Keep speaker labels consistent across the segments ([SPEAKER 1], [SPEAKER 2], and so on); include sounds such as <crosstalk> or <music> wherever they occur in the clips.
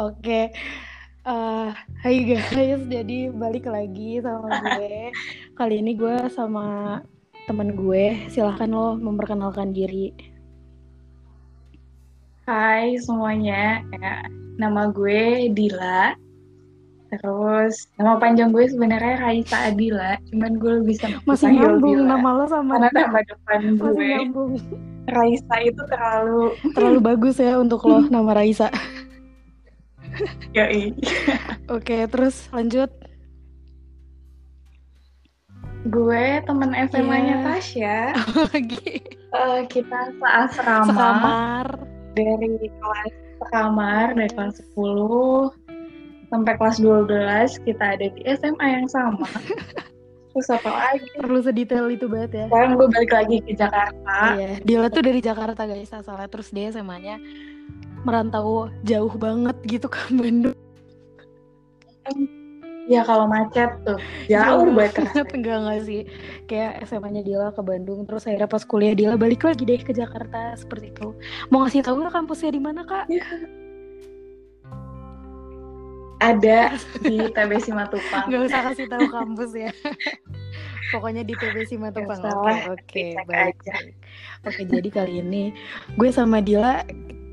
[SPEAKER 1] Oke. Uh, hai guys, jadi balik lagi sama gue. Kali ini gue sama temen gue. Silahkan lo memperkenalkan diri.
[SPEAKER 2] Hai semuanya, ya, nama gue Dila. Terus nama panjang gue sebenarnya Raisa Adila, cuman gue bisa
[SPEAKER 1] masih nyambung nama lo sama
[SPEAKER 2] karena nama depan gue.
[SPEAKER 1] Masih nyambung.
[SPEAKER 2] Raisa itu terlalu
[SPEAKER 1] terlalu bagus ya untuk lo <laughs> nama Raisa. <laughs>
[SPEAKER 2] Yoi.
[SPEAKER 1] Oke, terus lanjut.
[SPEAKER 2] Gue temen SMA-nya
[SPEAKER 1] Iya.
[SPEAKER 2] Tasya.
[SPEAKER 1] Lagi.
[SPEAKER 2] Eh, kita seasrama
[SPEAKER 1] Sekamar.
[SPEAKER 2] dari kelas sekamar dari kelas 10 sampai kelas 12 kita ada di SMA yang sama. <laughs> Terus apa lagi?
[SPEAKER 1] Perlu sedetail itu banget ya.
[SPEAKER 2] Sekarang gue balik lagi ke Jakarta.
[SPEAKER 1] Iya, Dila tuh dari Jakarta guys asalnya terus dia SMA-nya merantau jauh banget gitu ke Bandung.
[SPEAKER 2] Ya kalau macet tuh jauh banget
[SPEAKER 1] enggak enggak sih. Kayak SMA-nya Dila ke Bandung terus akhirnya pas kuliah Dila balik lagi deh ke Jakarta seperti itu. Mau ngasih tahu nggak kampusnya di mana kak?
[SPEAKER 2] Ada di TB Simatupang.
[SPEAKER 1] Nggak usah kasih tahu kampus ya. <laughs> Pokoknya di TB Simatupang. Oke, oke, baik.
[SPEAKER 2] aja.
[SPEAKER 1] baik. Oke, jadi kali ini gue sama Dila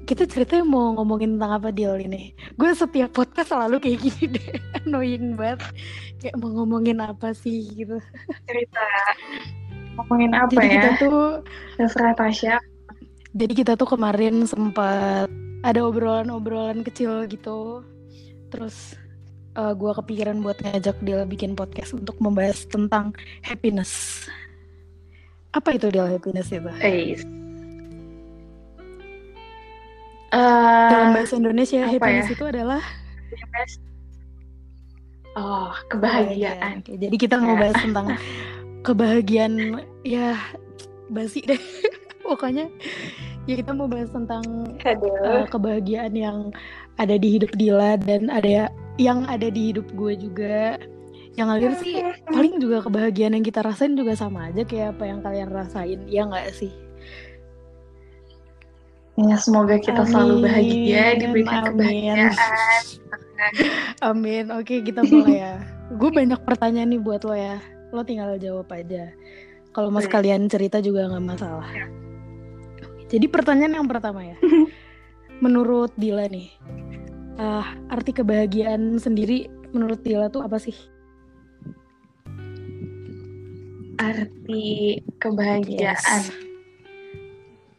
[SPEAKER 1] kita ceritanya mau ngomongin tentang apa Dil ini. Gue setiap podcast selalu kayak gini <laughs> deh, annoying banget. Kayak mau ngomongin apa sih gitu.
[SPEAKER 2] Cerita ngomongin apa
[SPEAKER 1] jadi
[SPEAKER 2] ya?
[SPEAKER 1] kita tuh,
[SPEAKER 2] Terserah Tasya.
[SPEAKER 1] jadi kita tuh kemarin sempat ada obrolan-obrolan kecil gitu. Terus eh, gue kepikiran buat ngajak Dila bikin podcast untuk membahas tentang happiness. Apa itu Dila happiness itu?
[SPEAKER 2] Eh, Eh,
[SPEAKER 1] Dalam bahasa Indonesia happiness
[SPEAKER 2] ya?
[SPEAKER 1] itu adalah
[SPEAKER 2] Oh, kebahagiaan.
[SPEAKER 1] Oke, Jadi kita mau bahas tentang <laughs> kebahagiaan ya basi deh. <laughs> Pokoknya ya kita mau bahas tentang
[SPEAKER 2] Aduh.
[SPEAKER 1] uh, kebahagiaan yang ada di hidup Dila dan ada yang ada di hidup gue juga. Yang akhir sih paling juga kebahagiaan yang kita rasain juga sama aja kayak apa yang kalian rasain. Ya nggak sih?
[SPEAKER 2] Ya, semoga kita selalu bahagia,
[SPEAKER 1] Amin,
[SPEAKER 2] diberikan
[SPEAKER 1] amin.
[SPEAKER 2] kebahagiaan.
[SPEAKER 1] Amin. Oke, kita mulai ya. Gue banyak pertanyaan nih buat lo ya. Lo tinggal jawab aja. Kalau mas kalian cerita juga nggak masalah. Jadi pertanyaan yang pertama ya. <laughs> menurut Dila nih, ah, arti kebahagiaan sendiri menurut Dila tuh apa sih?
[SPEAKER 2] Arti kebahagiaan.
[SPEAKER 1] Yes.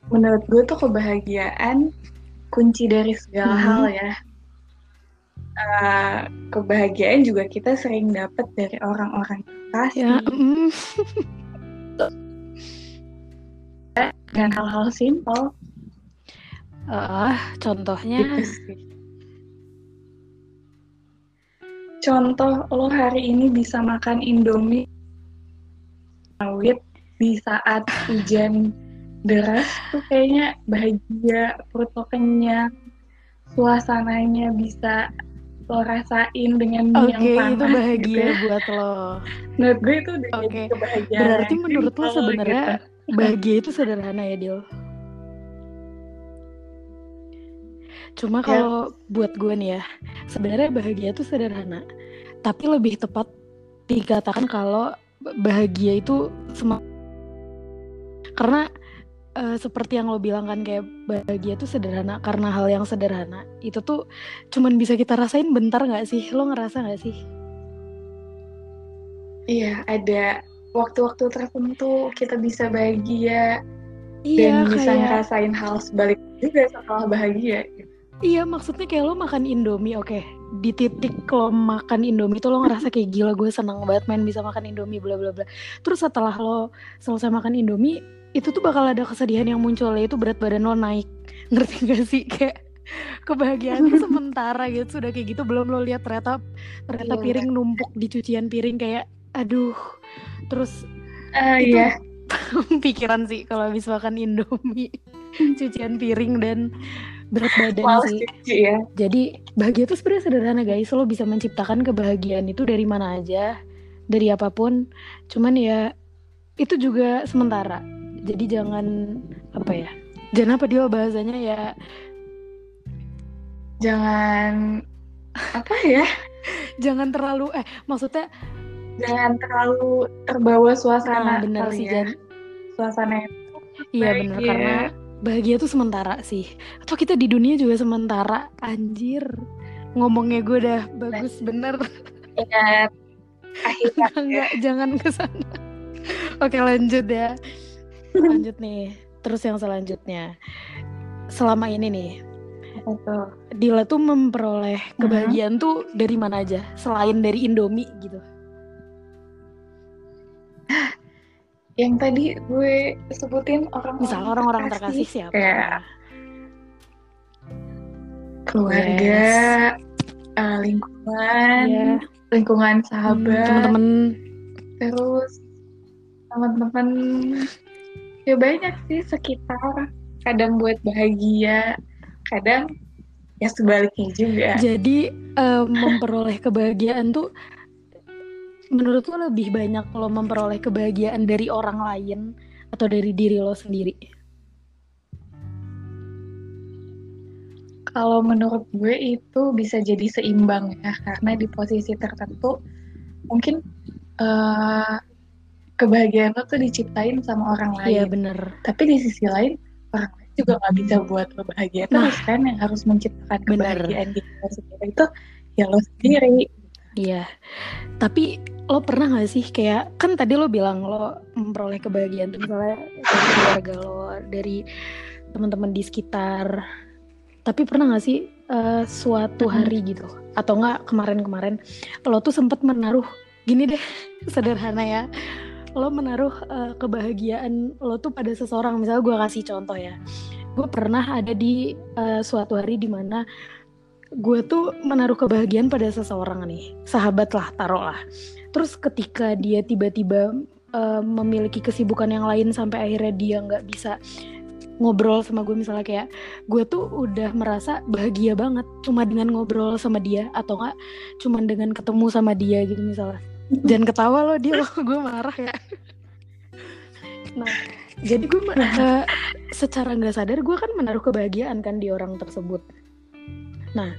[SPEAKER 2] Menurut gue tuh kebahagiaan kunci dari segala
[SPEAKER 1] Mhm.
[SPEAKER 2] hal ya. Eh, kebahagiaan juga kita sering dapat dari orang-orang kasih
[SPEAKER 1] Ya, mm,
[SPEAKER 2] dengan hal-hal simpel.
[SPEAKER 1] ah, contohnya,
[SPEAKER 2] Gitu. Contoh lo hari ini bisa makan Indomie sawit di saat hujan deras tuh kayaknya bahagia, perut lo kenyang, suasananya bisa lo rasain dengan
[SPEAKER 1] oke
[SPEAKER 2] yang
[SPEAKER 1] itu
[SPEAKER 2] panas
[SPEAKER 1] bahagia
[SPEAKER 2] gitu ya.
[SPEAKER 1] buat lo.
[SPEAKER 2] Menurut gue itu udah
[SPEAKER 1] Oke,
[SPEAKER 2] jadi kebahagiaan.
[SPEAKER 1] Berarti menurut lo sebenarnya
[SPEAKER 2] gitu.
[SPEAKER 1] bahagia itu sederhana ya, Dil? Cuma
[SPEAKER 2] Ya.
[SPEAKER 1] kalau buat gue nih ya, sebenarnya bahagia itu sederhana. Tapi lebih tepat dikatakan kalau bahagia itu sem karena eh, seperti yang lo bilang kan kayak bahagia itu sederhana karena hal yang sederhana itu tuh cuman bisa kita rasain bentar nggak sih? Lo ngerasa nggak sih?
[SPEAKER 2] Iya, ada waktu-waktu tertentu kita bisa bahagia
[SPEAKER 1] Iya,
[SPEAKER 2] dan bisa
[SPEAKER 1] kayak
[SPEAKER 2] ngerasain hal sebalik juga setelah bahagia.
[SPEAKER 1] Iya maksudnya kayak lo makan Indomie oke di titik lo makan Indomie tuh lo ngerasa kayak gila gue seneng banget main bisa makan Indomie bla bla bla terus setelah lo selesai makan Indomie itu tuh bakal ada kesedihan yang muncul yaitu berat badan lo naik ngerti gak sih kayak kebahagiaan <laughs> sementara gitu sudah kayak gitu belum lo lihat ternyata ternyata
[SPEAKER 2] Iya.
[SPEAKER 1] piring numpuk di cucian piring kayak aduh terus
[SPEAKER 2] Ah
[SPEAKER 1] Itu-
[SPEAKER 2] iya, <laughs>
[SPEAKER 1] pikiran sih kalau habis makan Indomie cucian piring dan berat badan
[SPEAKER 2] males
[SPEAKER 1] sih
[SPEAKER 2] cuci ya.
[SPEAKER 1] Jadi bahagia itu sebenarnya sederhana guys. Lo bisa menciptakan kebahagiaan itu dari mana aja, dari apa pun. Cuman ya itu juga sementara. Jadi jangan apa ya? Jangan apa dia bahasanya ya
[SPEAKER 2] jangan apa ya <laughs>
[SPEAKER 1] jangan terlalu eh maksudnya
[SPEAKER 2] jangan terlalu terbawa suasana
[SPEAKER 1] nah, bener sih
[SPEAKER 2] ya. Suasana itu
[SPEAKER 1] iya bener
[SPEAKER 2] bahagia.
[SPEAKER 1] karena bahagia tuh sementara sih atau kita di dunia juga sementara anjir ngomongnya gue udah bagus bener
[SPEAKER 2] ingat <laughs> akhirnya
[SPEAKER 1] Enggak, jangan ke sana. Oke, lanjut ya. Lanjut nih. Terus yang selanjutnya. Selama ini nih,
[SPEAKER 2] tuh
[SPEAKER 1] Dila tuh memperoleh kebahagiaan tuh dari mana aja? Selain dari Indomie gitu.
[SPEAKER 2] yang tadi gue sebutin orang
[SPEAKER 1] Misal orang-orang terkasih siapa?
[SPEAKER 2] kayak keluarga eh, lingkungan
[SPEAKER 1] Iya.
[SPEAKER 2] lingkungan
[SPEAKER 1] Hmm,
[SPEAKER 2] sahabat
[SPEAKER 1] Temen-temen
[SPEAKER 2] terus teman-teman ya banyak sih sekitar kadang buat bahagia kadang ya sebaliknya juga
[SPEAKER 1] Jadi eh, memperoleh kebahagiaan tuh menurut lo lebih banyak lo memperoleh kebahagiaan dari orang lain atau dari diri lo sendiri?
[SPEAKER 2] kalau menurut gue itu bisa jadi seimbang ya karena di posisi tertentu mungkin eh, kebahagiaan lo tuh diciptain sama orang
[SPEAKER 1] Iya
[SPEAKER 2] lain
[SPEAKER 1] bener.
[SPEAKER 2] tapi di sisi lain orang lain juga nggak bisa buat lo bahagia
[SPEAKER 1] Nah.
[SPEAKER 2] terus kan yang harus menciptakan
[SPEAKER 1] Bener.
[SPEAKER 2] kebahagiaan di lo sendiri itu ya lo sendiri
[SPEAKER 1] Iya. Tapi lo pernah gak sih kayak kan tadi lo bilang lo memperoleh kebahagiaan tuh misalnya dari keluarga lo, dari teman-teman di sekitar. Tapi pernah gak sih eh, suatu hari gitu atau enggak kemarin-kemarin lo tuh sempat menaruh gini deh <laughs> sederhana ya. Lo menaruh eh, kebahagiaan lo tuh pada seseorang. Misalnya gue kasih contoh ya. Gue pernah ada di eh, suatu hari di mana gue tuh menaruh kebahagiaan pada seseorang nih sahabat lah taruh lah terus ketika dia tiba-tiba eh, memiliki kesibukan yang lain sampai akhirnya dia nggak bisa ngobrol sama gue misalnya kayak gue tuh udah merasa bahagia banget cuma dengan ngobrol sama dia atau enggak cuma dengan ketemu sama dia gitu misalnya jangan ketawa lo dia <laughs> gue marah ya. Nah jadi gue ma- eh, secara nggak sadar gue kan menaruh kebahagiaan kan di orang tersebut. Nah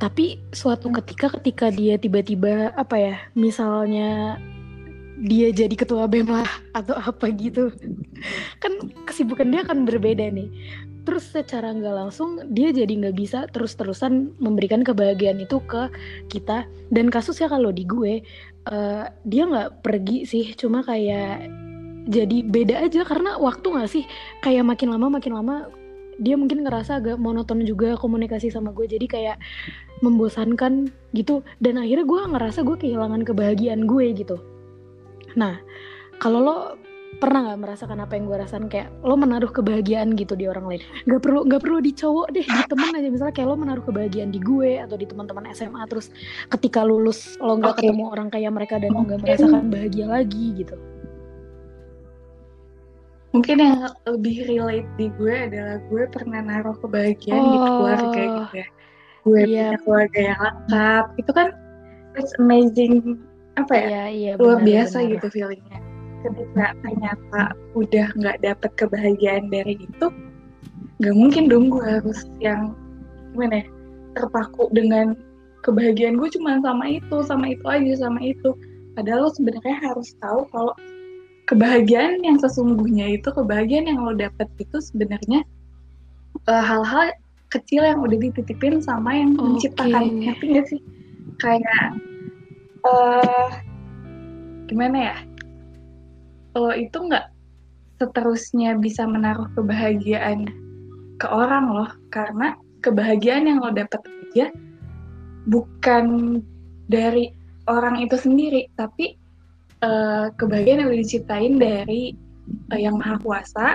[SPEAKER 1] tapi suatu ketika ketika dia tiba-tiba apa ya misalnya dia jadi ketua BEM lah atau apa gitu. Kan kesibukan dia akan berbeda nih. Terus secara nggak langsung dia jadi nggak bisa terus-terusan memberikan kebahagiaan itu ke kita. Dan kasusnya kalau di gue eh, dia nggak pergi sih cuma kayak jadi beda aja. Karena waktu nggak sih? Kayak makin lama makin lama dia mungkin ngerasa agak monoton juga komunikasi sama gue. Jadi kayak membosankan gitu. Dan akhirnya gue ngerasa gue kehilangan kebahagiaan gue gitu. Nah kalau lo pernah nggak merasakan apa yang gue rasain kayak lo menaruh kebahagiaan gitu di orang lain nggak perlu nggak perlu di cowok deh di teman aja misalnya kayak lo menaruh kebahagiaan di gue atau di teman-teman SMA terus ketika lulus lo nggak
[SPEAKER 2] Oke.
[SPEAKER 1] ketemu orang kayak mereka dan lo nggak merasakan bahagia lagi gitu
[SPEAKER 2] mungkin yang lebih relate di gue adalah gue pernah naruh kebahagiaan di
[SPEAKER 1] Oh.
[SPEAKER 2] keluarga gitu ya gue
[SPEAKER 1] Iya.
[SPEAKER 2] punya keluarga yang lengkap itu kan it's amazing apa ya
[SPEAKER 1] iya iya
[SPEAKER 2] luar biasa
[SPEAKER 1] benar.
[SPEAKER 2] gitu feelingnya ketika ternyata udah nggak dapet kebahagiaan dari itu nggak mungkin dong gue harus yang gimana ya terpaku dengan kebahagiaan gue cuma sama itu sama itu aja sama itu. Padahal lo sebenarnya harus tahu kalau kebahagiaan yang sesungguhnya itu kebahagiaan yang lo dapet itu sebenarnya eh, hal-hal kecil yang udah dititipin sama yang
[SPEAKER 1] Oke.
[SPEAKER 2] menciptakan. Ngerti nggak sih? Kayak eh gimana ya lo itu nggak seterusnya bisa menaruh kebahagiaan ke orang loh. Karena kebahagiaan yang lo dapet aja bukan dari orang itu sendiri tapi eh, kebahagiaan yang udah diciptain dari eh, yang maha kuasa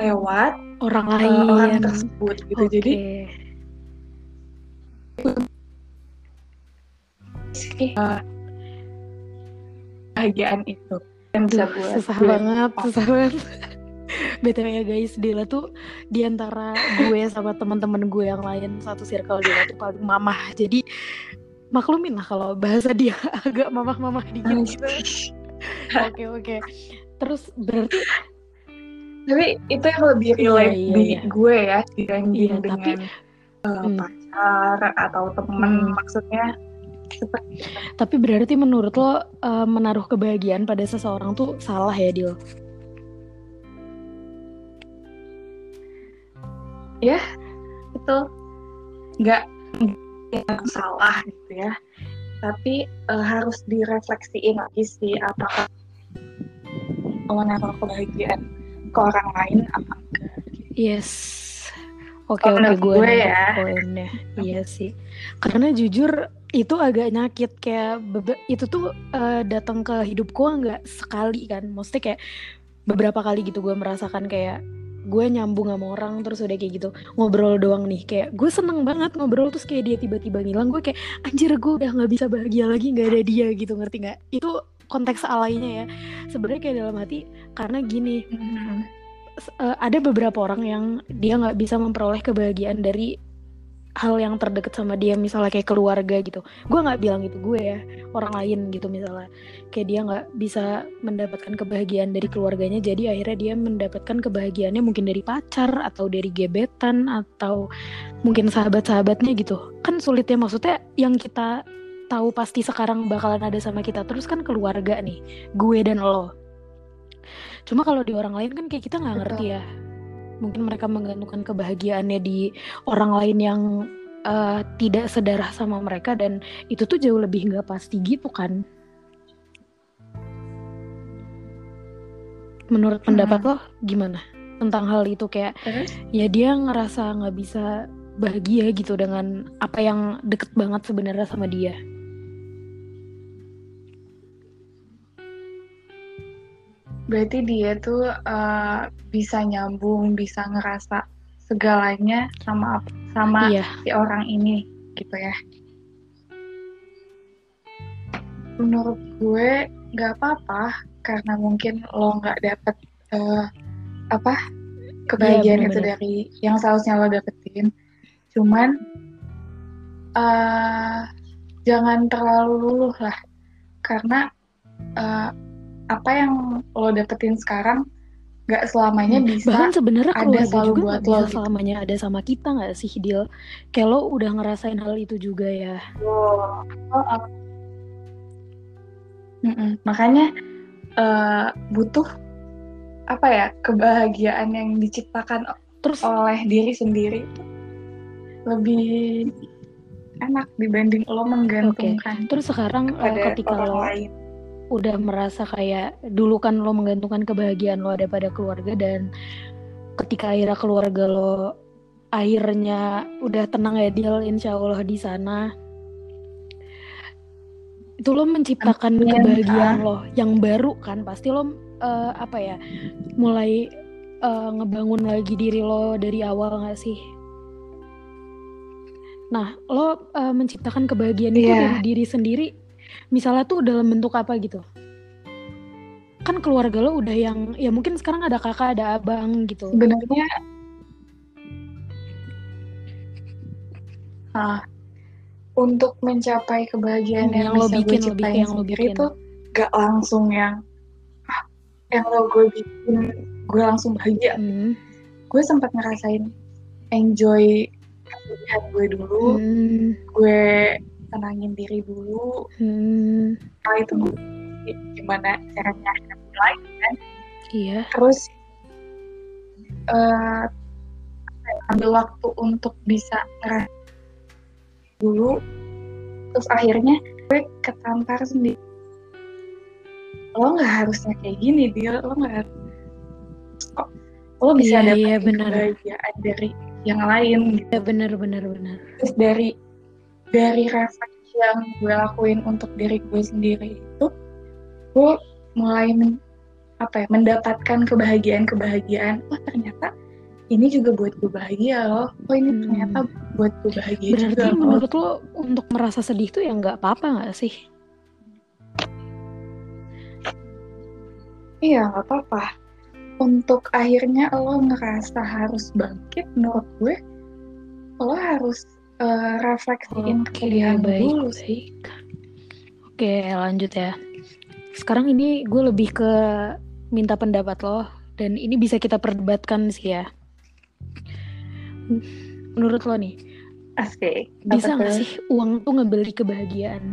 [SPEAKER 2] lewat
[SPEAKER 1] orang
[SPEAKER 2] eh,
[SPEAKER 1] lain.
[SPEAKER 2] orang tersebut gitu.
[SPEAKER 1] Oke.
[SPEAKER 2] jadi eh, kebahagiaan itu yang bisa
[SPEAKER 1] Duh,
[SPEAKER 2] buat
[SPEAKER 1] susah
[SPEAKER 2] gue
[SPEAKER 1] banget,
[SPEAKER 2] pas.
[SPEAKER 1] susah banget. <laughs> BTW ya guys, Dila tuh di antara gue sama teman-teman gue yang lain satu circle Dila tuh paling mamah. Jadi maklumin lah kalau bahasa dia <laughs> agak mamah-mamah dikit gitu. Oke oke. Terus berarti
[SPEAKER 2] tapi itu yang lebih
[SPEAKER 1] Iya,
[SPEAKER 2] relate
[SPEAKER 1] iya,
[SPEAKER 2] di
[SPEAKER 1] iya.
[SPEAKER 2] gue ya dibanding
[SPEAKER 1] Iya, tapi
[SPEAKER 2] dengan uh,
[SPEAKER 1] Hmm.
[SPEAKER 2] pacar atau temen
[SPEAKER 1] Hmm.
[SPEAKER 2] maksudnya
[SPEAKER 1] Tapi berarti menurut lo eh, menaruh kebahagiaan pada seseorang tuh salah ya, Dil?
[SPEAKER 2] itu nggak yang salah gitu ya tapi eh, harus direfleksiin lagi sih apakah menaruh kebahagiaan ke orang lain apa enggak
[SPEAKER 1] Yes. Oke
[SPEAKER 2] Kalau
[SPEAKER 1] oke
[SPEAKER 2] menurut
[SPEAKER 1] gue
[SPEAKER 2] gue ya.
[SPEAKER 1] poinnya. Iya sih. Karena jujur itu agak nyakit kayak bebe- itu tuh eh, datang ke hidup gue nggak sekali kan. Maksudnya kayak beberapa kali gitu gue merasakan kayak gue nyambung sama orang terus udah kayak gitu. Ngobrol doang nih kayak gue seneng banget ngobrol terus kayak dia tiba-tiba ngilang gue kayak anjir gue udah nggak bisa bahagia lagi nggak ada dia gitu ngerti nggak? Itu konteks alainya ya. Sebenarnya kayak dalam hati karena gini s- eh, ada beberapa orang yang dia nggak bisa memperoleh kebahagiaan dari hal yang terdekat sama dia misalnya kayak keluarga gitu. Gue nggak bilang itu gue ya orang lain gitu misalnya. Kayak dia nggak bisa mendapatkan kebahagiaan dari keluarganya jadi akhirnya dia mendapatkan kebahagiaannya mungkin dari pacar atau dari gebetan atau mungkin sahabat-sahabatnya gitu. Kan sulit ya maksudnya yang kita tahu pasti sekarang bakalan ada sama kita terus kan keluarga nih gue dan lo. Cuma kalau di orang lain kan kayak kita nggak ngerti ya mungkin mereka menggantungkan kebahagiaannya di orang lain yang eh, tidak sedarah sama mereka dan itu tuh jauh lebih nggak pasti gitu kan? Menurut pendapat lo gimana? Tentang hal itu kayak
[SPEAKER 2] terus?
[SPEAKER 1] ya dia ngerasa nggak bisa bahagia gitu dengan apa yang deket banget sebenarnya sama dia
[SPEAKER 2] berarti dia tuh eh, bisa nyambung bisa ngerasa segalanya sama sama
[SPEAKER 1] iya.
[SPEAKER 2] si orang ini gitu ya. Menurut gue nggak apa-apa karena mungkin lo nggak dapet eh, apa kebahagiaan
[SPEAKER 1] Iya,
[SPEAKER 2] itu dari yang seharusnya lo dapetin. Cuman eh jangan terlalu luluh lah. Karena eh, apa yang lo dapetin sekarang nggak selamanya bisa
[SPEAKER 1] bahkan sebenarnya
[SPEAKER 2] ada selalu
[SPEAKER 1] juga
[SPEAKER 2] buat lo gitu.
[SPEAKER 1] selamanya ada sama kita nggak sih Dil kayak lo udah ngerasain hal itu juga ya
[SPEAKER 2] Oh, oh. Mm-mm. Makanya eh, butuh apa ya kebahagiaan yang diciptakan
[SPEAKER 1] terus
[SPEAKER 2] oleh diri sendiri lebih enak dibanding lo menggantungkan
[SPEAKER 1] terus sekarang eh, ketika lo
[SPEAKER 2] lain.
[SPEAKER 1] Udah merasa kayak dulu kan lo menggantungkan kebahagiaan lo ada pada keluarga dan ketika akhirnya keluarga lo akhirnya udah tenang ya Dil insya Allah di sana itu lo menciptakan
[SPEAKER 2] Amin.
[SPEAKER 1] kebahagiaan lo yang baru kan pasti lo eh, apa ya mulai eh, ngebangun lagi diri lo dari awal nggak sih nah lo eh, menciptakan kebahagiaan itu
[SPEAKER 2] Iya.
[SPEAKER 1] dari diri sendiri misalnya tuh dalam bentuk apa gitu kan keluarga lo udah yang ya mungkin sekarang ada kakak ada abang gitu
[SPEAKER 2] Sebenarnya ah, untuk mencapai kebahagiaan yang,
[SPEAKER 1] yang lo bikin, ke
[SPEAKER 2] ciptain
[SPEAKER 1] yang lo bikin.
[SPEAKER 2] tuh gak langsung yang ah, yang lo gue bikin gue langsung bahagia
[SPEAKER 1] Hmm.
[SPEAKER 2] gue sempat ngerasain enjoy kesedihan gue dulu
[SPEAKER 1] Hmm.
[SPEAKER 2] gue tenangin diri dulu.
[SPEAKER 1] Hmm.
[SPEAKER 2] setelah itu gimana caranya happy life
[SPEAKER 1] iya.
[SPEAKER 2] Terus eh, ya, ambil waktu untuk bisa ngerasain dulu. Terus akhirnya gue ketampar sendiri. Lo nggak harusnya kayak gini dia lo nggak harus kok lo bisa
[SPEAKER 1] Iya,
[SPEAKER 2] dapetin
[SPEAKER 1] iya, benar.
[SPEAKER 2] kebahagiaan dari yang lain gitu.
[SPEAKER 1] Ya benar benar benar.
[SPEAKER 2] Terus dari dari refleksi yang gue lakuin untuk diri gue sendiri itu gue mulai men- apa ya mendapatkan kebahagiaan kebahagiaan wah ternyata ini juga buat gue bahagia loh. Oh ini
[SPEAKER 1] Hmm.
[SPEAKER 2] ternyata buat gue bahagia
[SPEAKER 1] berarti
[SPEAKER 2] juga loh.
[SPEAKER 1] menurut lo untuk merasa sedih tuh ya nggak apa-apa nggak sih?
[SPEAKER 2] Iya nggak apa-apa. Untuk akhirnya lo ngerasa harus bangkit menurut gue lo harus eh, refleksiin kesedihan lo
[SPEAKER 1] baik,
[SPEAKER 2] dulu sih.
[SPEAKER 1] Oke, lanjut ya. Sekarang ini gue lebih ke minta pendapat lo dan ini bisa kita perdebatkan sih ya. Menurut lo nih,
[SPEAKER 2] Asik.
[SPEAKER 1] Bisa nggak sih uang tuh ngebeli kebahagiaan?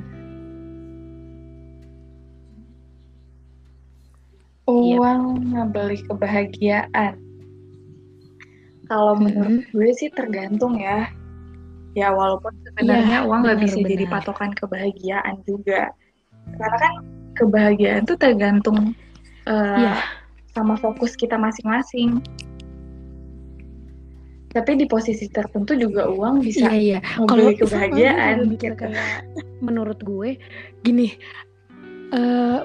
[SPEAKER 1] Iya.
[SPEAKER 2] Uang ngebeli kebahagiaan. Kalau menurut gue sih tergantung ya. Ya walaupun sebenarnya
[SPEAKER 1] Iya,
[SPEAKER 2] uang nggak
[SPEAKER 1] benar,
[SPEAKER 2] bisa jadi patokan kebahagiaan juga. Karena kan kebahagiaan tuh tergantung eh,
[SPEAKER 1] Iya.
[SPEAKER 2] sama fokus kita masing-masing. Tapi di posisi tertentu juga uang bisa
[SPEAKER 1] Iya iya. Kalau
[SPEAKER 2] kebahagiaan
[SPEAKER 1] mikir
[SPEAKER 2] gitu.
[SPEAKER 1] kayak menurut gue gini eh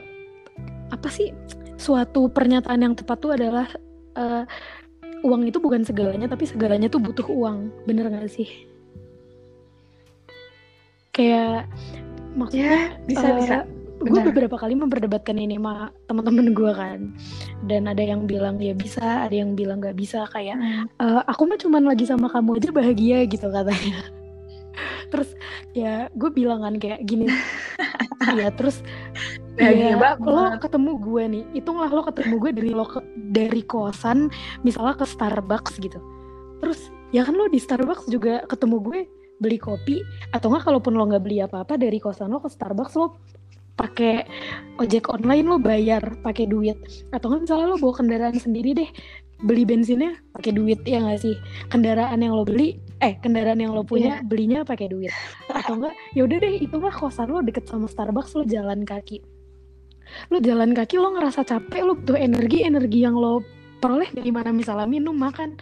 [SPEAKER 1] apa sih suatu pernyataan yang tepat tuh adalah eh, uang itu bukan segalanya tapi segalanya tuh butuh uang bener gak sih? Kayak maksudnya
[SPEAKER 2] Ya, bisa
[SPEAKER 1] eh,
[SPEAKER 2] bisa.
[SPEAKER 1] gue beberapa kali memperdebatkan ini sama teman-teman gue kan. Dan ada yang bilang ya bisa ada yang bilang nggak bisa. Kayak
[SPEAKER 2] Hmm.
[SPEAKER 1] "Eh, aku mah cuman lagi sama kamu aja bahagia gitu katanya. <laughs> Terus ya gue bilang kan kayak gini. <laughs> Ya terus
[SPEAKER 2] Bahagia
[SPEAKER 1] ya
[SPEAKER 2] banget.
[SPEAKER 1] lo ketemu gue nih. Hitunglah lo ketemu gue dari lo ke- dari kosan misalnya ke Starbucks gitu. Terus ya kan lo di Starbucks juga ketemu gue beli kopi atau enggak kalaupun lo nggak beli apa-apa dari kosan lo ke Starbucks lo pakai ojek online lo bayar pakai duit. Atau enggak misalnya lo bawa kendaraan sendiri deh beli bensinnya pakai duit ya nggak sih? Kendaraan yang lo beli eh kendaraan yang lo punya belinya pakai duit. Atau enggak ya udah deh itu mah kosan lo deket sama Starbucks lo jalan kaki. Lo jalan kaki lo ngerasa capek lo butuh energi energi yang lo peroleh dari mana misalnya minum makan.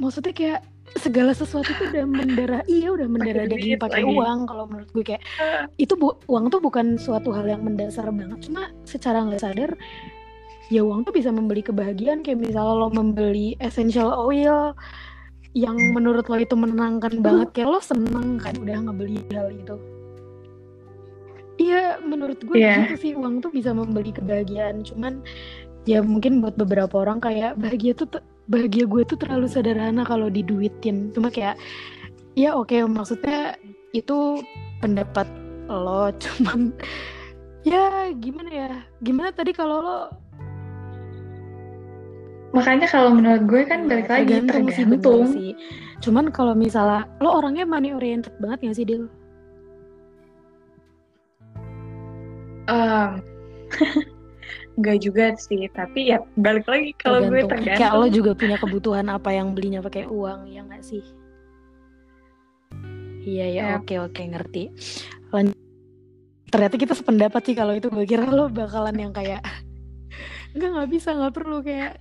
[SPEAKER 1] Maksudnya kayak segala sesuatu tuh udah mendarah iya udah mendarah
[SPEAKER 2] Pakai
[SPEAKER 1] daging pakai uang kalau menurut gue kayak itu bu uang tuh bukan suatu hal yang mendasar banget cuma secara nggak sadar ya uang tuh bisa membeli kebahagiaan kayak misalnya lo membeli essential oil yang menurut lo itu menenangkan banget kayak lo seneng kan udah ngebeli hal itu. Iya menurut gue
[SPEAKER 2] Iya.
[SPEAKER 1] gitu sih uang tuh bisa membeli kebahagiaan cuman ya mungkin buat beberapa orang kayak bahagia tuh bahagia gue tuh terlalu sederhana kalau diduitin. Cuma kayak ya oke maksudnya itu pendapat lo. <laughs> Cuman ya gimana ya? Gimana tadi kalau lo?
[SPEAKER 2] Makanya kalau menurut gue kan
[SPEAKER 1] Ya,
[SPEAKER 2] balik lagi
[SPEAKER 1] tergantung
[SPEAKER 2] tergantung.
[SPEAKER 1] sih. Cuman kalau misalnya lo orangnya money oriented banget gak sih Dil?
[SPEAKER 2] Em, <laughs> Enggak juga sih, tapi ya balik lagi kalau gue
[SPEAKER 1] Tergantung. kayak lo juga punya kebutuhan apa yang belinya pakai uang ya nggak sih iya ya
[SPEAKER 2] Ya.
[SPEAKER 1] oke oke ngerti lanjut ternyata kita sependapat sih kalau itu gue kira lo bakalan yang kayak <laughs> Enggak nggak bisa nggak perlu kayak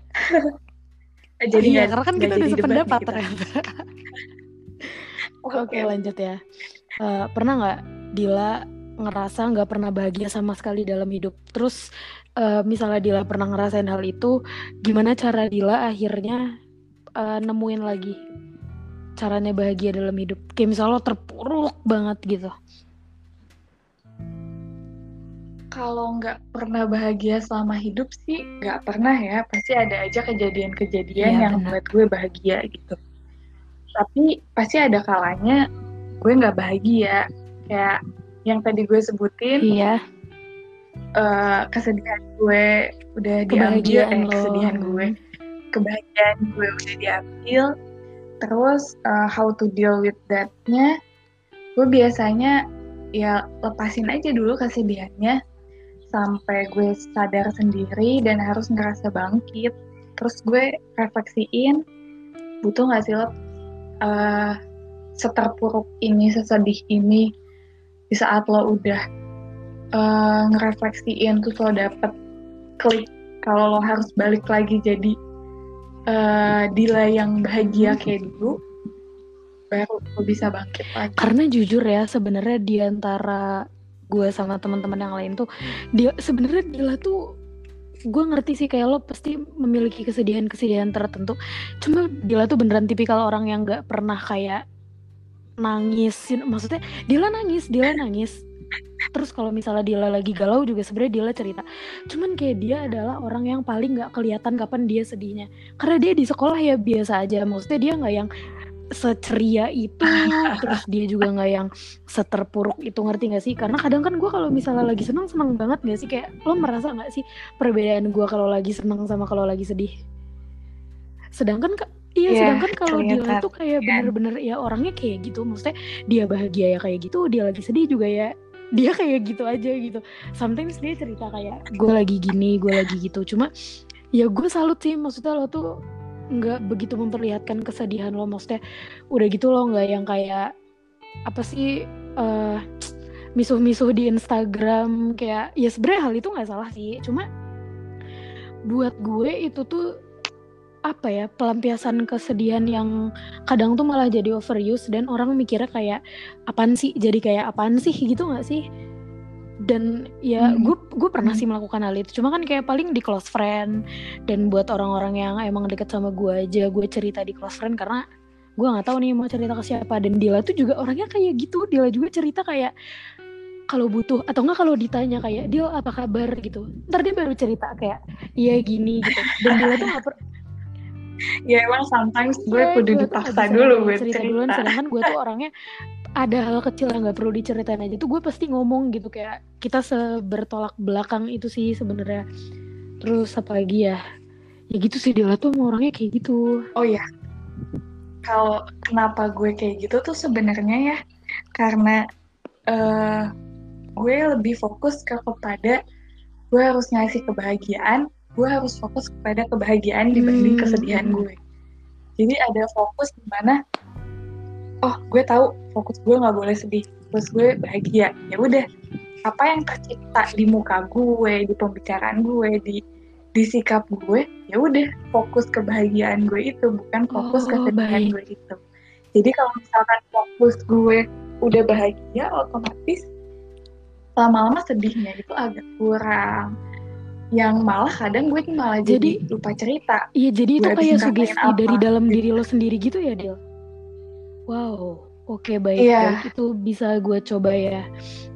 [SPEAKER 1] <laughs>
[SPEAKER 2] jadi
[SPEAKER 1] iya
[SPEAKER 2] nggak-
[SPEAKER 1] karena kan kita udah sependapat ternyata <laughs>
[SPEAKER 2] Oke.
[SPEAKER 1] Oke lanjut ya. Eh, pernah nggak Dila ngerasa nggak pernah bahagia sama sekali dalam hidup? Terus eh, misalnya Dila pernah ngerasain hal itu, gimana cara Dila akhirnya eh, nemuin lagi caranya bahagia dalam hidup? Kayak misalnya lo terpuruk banget gitu.
[SPEAKER 2] Kalau nggak pernah bahagia selama hidup sih nggak pernah ya. Pasti ada aja kejadian-kejadian
[SPEAKER 1] Iya,
[SPEAKER 2] yang
[SPEAKER 1] benar.
[SPEAKER 2] buat gue bahagia gitu. Tapi pasti ada kalanya gue nggak bahagia. Kayak yang tadi gue sebutin,
[SPEAKER 1] Iya.
[SPEAKER 2] Eh, kesedihan gue udah diambil, eh, kesedihan gue, kebahagiaan gue udah diambil. Terus eh, how to deal with that-nya, gue biasanya ya lepasin aja dulu kesedihannya sampai gue sadar sendiri dan harus ngerasa bangkit. Terus gue refleksiin, butuh nggak sih lo eh, seterpuruk ini, sesedih ini, di saat lo udah eh, ngerefleksiin, terus lo dapet klik kalau lo harus balik lagi jadi eh, Dila yang bahagia kayak dulu, baru lo bisa bangkit lagi.
[SPEAKER 1] Karena jujur ya sebenarnya di antara gue sama teman-teman yang lain tuh dia sebenarnya Dila tuh gue ngerti sih kayak lo pasti memiliki kesedihan-kesedihan tertentu. Cuma Dila tuh beneran tipikal orang yang nggak pernah kayak nangis. Maksudnya Dila nangis, Dila nangis. Terus kalau misalnya Dila lagi galau juga sebenarnya Dila cerita. Cuman kayak dia adalah orang yang paling nggak kelihatan kapan dia sedihnya. Karena dia di sekolah ya biasa aja. Maksudnya dia nggak yang seceria itu <laughs> terus dia juga nggak yang seterpuruk itu ngerti gak sih karena kadang kan gue kalau misalnya lagi seneng seneng banget gak sih kayak lo merasa nggak sih perbedaan gue kalau lagi seneng sama kalau lagi sedih sedangkan Iya,
[SPEAKER 2] Iya,
[SPEAKER 1] sedangkan kalau
[SPEAKER 2] kelihatan
[SPEAKER 1] tuh kayak
[SPEAKER 2] kan.
[SPEAKER 1] bener-bener ya orangnya kayak gitu. Maksudnya dia bahagia ya kayak gitu, dia lagi sedih juga ya dia kayak gitu aja gitu. Sometimes dia cerita kayak gue lagi gini, gue lagi gitu. Cuma ya gue salut sih maksudnya lo tuh nggak begitu memperlihatkan kesedihan lo. Maksudnya udah gitu lo nggak yang kayak apa sih eh misuh-misuh di Instagram kayak ya sebenarnya hal itu nggak salah sih. Cuma buat gue itu tuh apa ya pelampiasan kesedihan yang kadang tuh malah jadi overuse dan orang mikirnya kayak apaan sih? Jadi kayak apaan sih? Gitu nggak sih? Dan ya
[SPEAKER 2] Hmm.
[SPEAKER 1] gue gue pernah
[SPEAKER 2] Hmm.
[SPEAKER 1] sih melakukan hal itu. Cuma kan kayak paling di close friend dan buat orang-orang yang emang deket sama gue aja gue cerita di close friend karena gue nggak tahu nih mau cerita ke siapa. Dan Dila tuh juga orangnya kayak gitu. Dila juga cerita kayak kalau butuh atau enggak kalau ditanya kayak Dil apa kabar? Gitu. Ntar dia baru cerita kayak iya gini gitu. Dan Dila tuh nggak per-
[SPEAKER 2] Ya emang sometimes gue
[SPEAKER 1] Iya,
[SPEAKER 2] kudu
[SPEAKER 1] tuh
[SPEAKER 2] dipaksa dulu buat
[SPEAKER 1] cerita
[SPEAKER 2] cerita.
[SPEAKER 1] duluan sedangkan gue tuh orangnya ada hal kecil yang nggak perlu diceritain aja tuh gue pasti ngomong gitu kayak kita sebertolak belakang itu sih sebenarnya. Terus apa lagi ya? Ya gitu sih Dila tuh emang orangnya kayak gitu.
[SPEAKER 2] Oh ya, kalau kenapa gue kayak gitu tuh sebenarnya ya karena eh gue lebih fokus ke kepada gue harus ngasih kebahagiaan, gue harus fokus kepada kebahagiaan dibanding
[SPEAKER 1] Hmm.
[SPEAKER 2] kesedihan gue. Jadi ada fokus di mana, oh gue tahu fokus gue nggak boleh sedih, fokus gue bahagia. Ya udah, apa yang tercipta di muka gue, di pembicaraan gue, di di sikap gue, ya udah fokus kebahagiaan gue itu bukan fokus
[SPEAKER 1] Oh,
[SPEAKER 2] kesedihan
[SPEAKER 1] baik.
[SPEAKER 2] gue itu. Jadi kalau misalkan fokus gue udah bahagia, otomatis lama-lama sedihnya itu agak kurang. Yang malah kadang gue tuh malah jadi,
[SPEAKER 1] Jadi-
[SPEAKER 2] lupa cerita.
[SPEAKER 1] iya jadi itu kayak sugesti
[SPEAKER 2] apa,
[SPEAKER 1] dari dalam
[SPEAKER 2] gitu.
[SPEAKER 1] diri lo sendiri gitu ya Dil wow oke baik
[SPEAKER 2] Iya.
[SPEAKER 1] baik itu bisa gue coba ya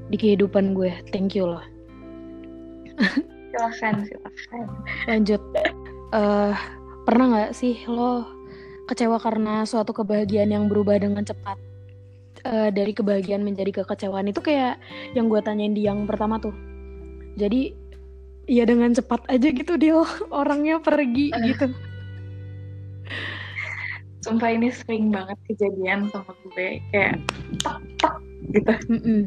[SPEAKER 1] di kehidupan gue thank you loh
[SPEAKER 2] Silahkan, silahkan.
[SPEAKER 1] lanjut eh pernah nggak sih lo kecewa karena suatu kebahagiaan yang berubah dengan cepat Eh, dari kebahagiaan menjadi kekecewaan itu kayak yang gue tanyain di yang pertama tuh jadi ya dengan cepat aja gitu dia <laughs> orangnya pergi gitu
[SPEAKER 2] Sumpah ini sering banget kejadian sama gue. Kayak tak, tak, gitu.
[SPEAKER 1] Mm-mm.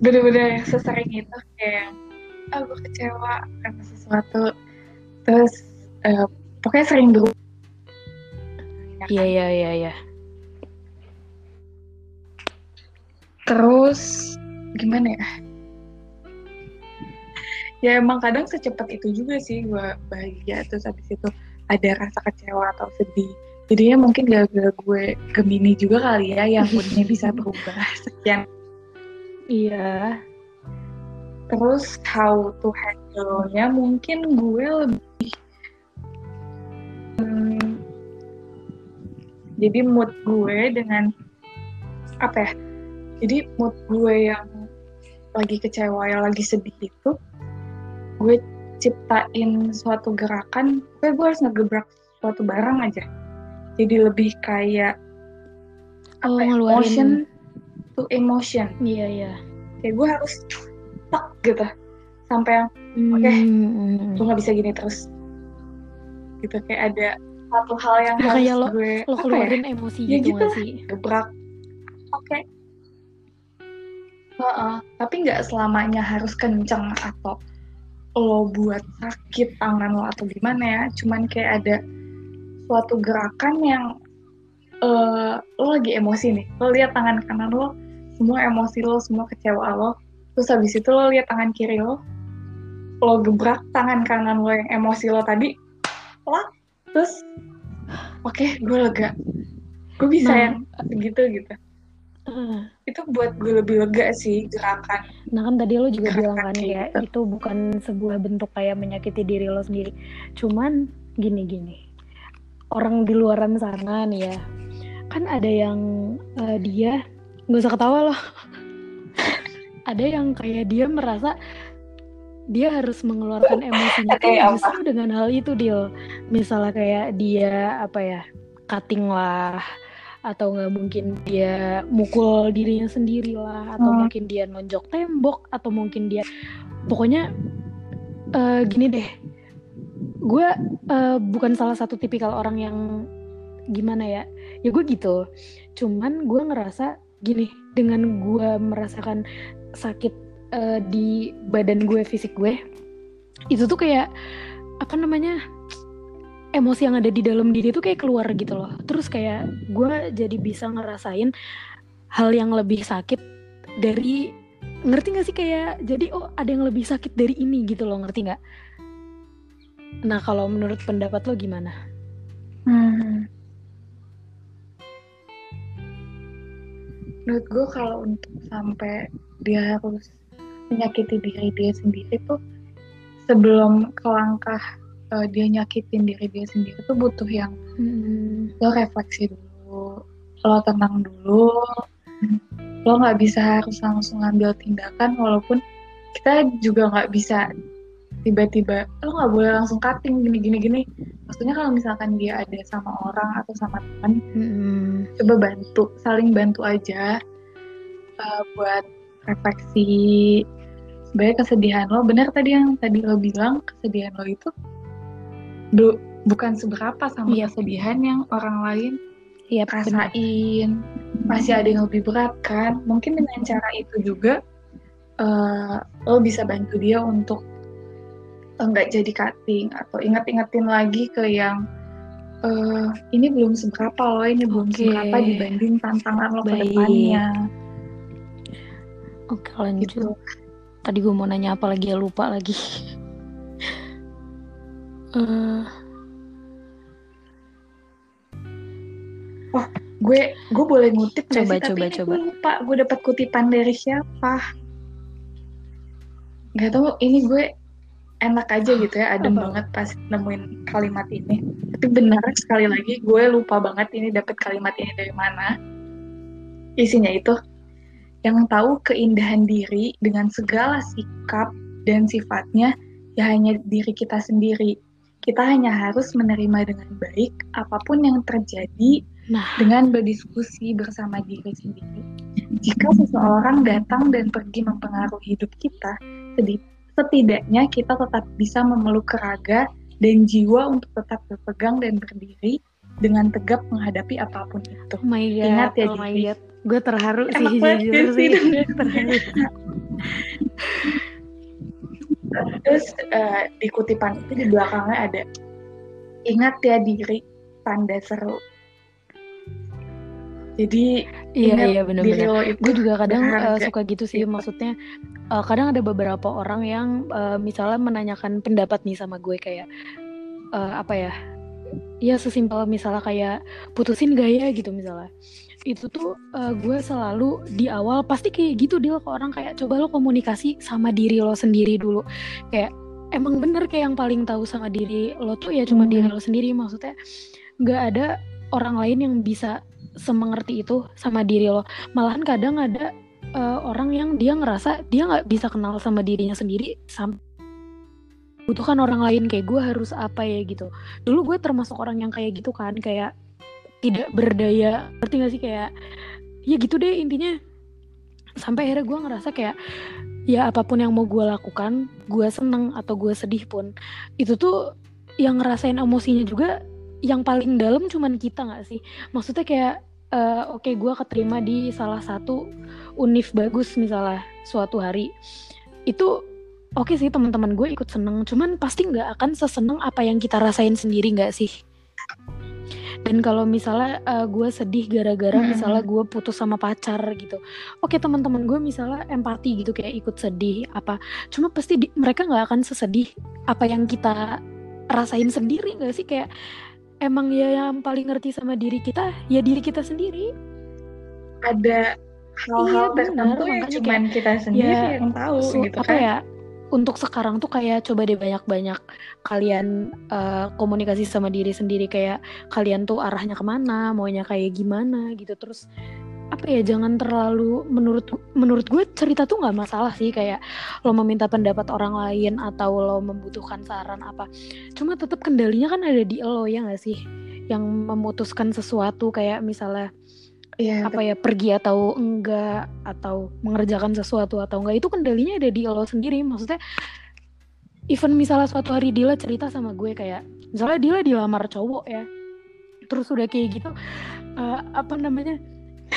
[SPEAKER 2] bener-bener sesering itu kayak ah gue kecewa karena sesuatu terus eh, pokoknya sering Ya
[SPEAKER 1] iya iya iya iya
[SPEAKER 2] terus gimana ya ya emang kadang secepat itu juga sih gue bahagia terus habis itu ada rasa kecewa atau sedih. Jadinya mungkin gara-gara gue Gemini juga kali ya yang moodnya bisa <laughs> berubah. Sekian.
[SPEAKER 1] Iya.
[SPEAKER 2] Terus how to handle-nya mungkin gue lebih Hmm, jadi mood gue dengan apa ya? Jadi mood gue yang lagi kecewa, yang lagi sedih itu gue ciptain suatu gerakan, gue, gue harus ngegebrak suatu barang aja. Jadi lebih kayak
[SPEAKER 1] oh
[SPEAKER 2] apa ya,
[SPEAKER 1] ngeluarin
[SPEAKER 2] motion to emotion.
[SPEAKER 1] iya iya.
[SPEAKER 2] Kayak gue harus tak gitu. Sampai yang Oke.
[SPEAKER 1] Hmm,
[SPEAKER 2] gue nggak bisa gini terus. Gitu kayak ada satu hal yang
[SPEAKER 1] Ya,
[SPEAKER 2] harus
[SPEAKER 1] kayak lo-
[SPEAKER 2] gue
[SPEAKER 1] lo
[SPEAKER 2] ya,
[SPEAKER 1] keluarin emosi
[SPEAKER 2] Ya
[SPEAKER 1] gitu
[SPEAKER 2] gitu
[SPEAKER 1] sih?
[SPEAKER 2] gebrak. Oke. Heeh, tapi nggak selamanya harus kenceng atau lo buat sakit tangan lo atau gimana ya cuman kayak ada suatu gerakan yang eh, lo lagi emosi nih. Lo lihat tangan kanan lo semua emosi lo semua kecewa lo. Terus habis itu lo lihat tangan kiri lo lo gebrak tangan kanan lo yang emosi lo tadi lah terus oke gue lega. Gue bisa
[SPEAKER 1] Nah.
[SPEAKER 2] yang segitu gitu
[SPEAKER 1] Heeh.
[SPEAKER 2] itu buat gue lebih lega sih gerakan
[SPEAKER 1] Nah kan tadi lo juga
[SPEAKER 2] Gerakan
[SPEAKER 1] bilang kan kayak
[SPEAKER 2] gitu.
[SPEAKER 1] itu bukan sebuah bentuk kayak menyakiti diri lo sendiri. Cuman gini-gini, orang di luaran sana nih ya, kan ada yang eh, dia nggak usah ketawa loh. <laughs> ada yang kayak dia merasa dia harus mengeluarkan emosinya justru dengan hal itu dia misalnya kayak dia apa ya cutting lah atau nggak mungkin dia mukul dirinya sendiri lah atau
[SPEAKER 2] Hmm.
[SPEAKER 1] mungkin dia nonjok tembok atau mungkin dia pokoknya eh, gini deh. Gue eh, bukan salah satu tipikal orang yang gimana ya. Ya gue gitu. Cuman gue ngerasa gini dengan gue merasakan sakit uh, di badan gue fisik gue itu tuh kayak apa namanya emosi yang ada di dalam diri tuh kayak keluar gitu loh terus kayak gue jadi bisa ngerasain hal yang lebih sakit dari ngerti gak sih kayak jadi oh ada yang lebih sakit dari ini gitu loh ngerti nggak nah kalau menurut pendapat lo gimana hmm.
[SPEAKER 2] menurut gue kalau untuk sampai dia harus menyakiti diri dia sendiri tuh sebelum ke langkah uh, dia nyakitin diri dia sendiri tuh butuh yang hmm. lo refleksi dulu lo tenang dulu lo nggak bisa harus langsung ngambil tindakan walaupun kita juga nggak bisa tiba-tiba lo nggak boleh langsung cutting gini gini gini maksudnya kalau misalkan dia ada sama orang atau sama teman hmm. coba bantu saling bantu aja uh, buat refleksi sebenarnya kesedihan lo benar tadi yang tadi lo bilang kesedihan lo itu bu bukan seberapa sama. Iya. kesedihan yang orang lain iya, rasain masih ada yang lebih berat kan mungkin dengan cara itu juga uh, lo bisa bantu dia untuk enggak jadi cutting atau ingat-ingatin lagi ke yang uh, ini belum seberapa lo ini belum okay. seberapa dibanding tantangan lo ke depannya
[SPEAKER 1] oke lanjut gitu. tadi gue mau nanya apa lagi ya lupa lagi uh,
[SPEAKER 2] oh gue gue boleh ngutip
[SPEAKER 1] coba
[SPEAKER 2] sih?
[SPEAKER 1] coba
[SPEAKER 2] Tapi
[SPEAKER 1] coba.
[SPEAKER 2] gue lupa gue dapat kutipan dari siapa. Gak tau ini gue enak aja gitu ya adem oh. banget pas nemuin kalimat ini. Tapi benar sekali lagi gue lupa banget ini dapat kalimat ini dari mana. Isinya itu yang tahu keindahan diri dengan segala sikap dan sifatnya ya hanya diri kita sendiri kita hanya harus menerima dengan baik apa pun yang terjadi nah. dengan berdiskusi bersama diri sendiri. Jika seseorang datang dan pergi mempengaruhi hidup kita, setidaknya kita tetap bisa memeluk keraga dan jiwa untuk tetap berpegang dan berdiri dengan tegap menghadapi apa pun itu.
[SPEAKER 1] Oh my God, Ingat ya, oh my God. Gue terharu sih, jujur sih. terharu. <laughs> <laughs>
[SPEAKER 2] Terus uh, di kutipan itu di belakangnya ada ingat ya diri tanda seru. Jadi
[SPEAKER 1] iya iya benar-benar. Gue juga kadang uh, suka gitu sih maksudnya uh, kadang ada beberapa orang yang uh, misalnya menanyakan pendapat nih sama gue kayak uh, apa ya? Ya sesimpel misalnya kayak putusin gaya gitu misalnya itu tuh uh, gue selalu di awal pasti kayak gitu dia ke orang kayak coba lo komunikasi sama diri lo sendiri dulu. Kayak emang bener kayak yang paling tahu sama diri lo tuh ya cuma hmm. diri lo sendiri. Maksudnya nggak ada orang lain yang bisa semengerti itu sama diri lo. Malahan kadang ada uh, orang yang dia ngerasa dia nggak bisa kenal sama dirinya sendiri sampai butuhkan orang lain kayak gue harus apa ya? Gitu. Dulu gue termasuk orang yang kayak gitu kan kayak tidak berdaya. Ngerti gak sih? Kayak ya gitu deh intinya. Sampai akhirnya gue ngerasa kayak ya apa pun yang mau gue lakukan gue seneng atau gue sedih pun itu tuh yang ngerasain emosinya juga yang paling dalam cuman kita nggak sih? Maksudnya kayak uh, oke okay, gue keterima di salah satu univ bagus misalnya suatu hari. Itu oke okay sih teman-teman gue ikut seneng cuman pasti nggak akan seseneng apa yang kita rasain sendiri nggak sih dan kalau misalnya uh, gue sedih gara-gara hmm. misalnya gue putus sama pacar gitu oke teman-teman gue misalnya empati gitu kayak ikut sedih apa cuma pasti di, mereka nggak akan sesedih apa yang kita rasain sendiri gak sih? Kayak emang ya yang paling ngerti sama diri kita ya diri kita sendiri.
[SPEAKER 2] Ada hal-hal iya, tertentu yang cuma kita sendiri ya, yang tahu gitu
[SPEAKER 1] apa kan. ya untuk sekarang tuh kayak coba deh banyak-banyak kalian uh, komunikasi sama diri sendiri. Kayak kalian tuh arahnya ke mana, maunya kayak gimana gitu. Terus apa ya jangan terlalu menurut menurut gue cerita tuh nggak masalah sih. Kayak lo meminta pendapat orang lain atau lo membutuhkan saran apa. Cuma tetap kendalinya kan ada di lo ya nggak sih? Yang memutuskan sesuatu. Kayak misalnya yeah, apa ya pergi atau enggak atau mengerjakan sesuatu atau enggak itu kendalinya ada di lo sendiri. Maksudnya even misalnya suatu hari Dila cerita sama gue kayak misalnya Dila dilamar cowok ya terus udah kayak gitu uh, apa namanya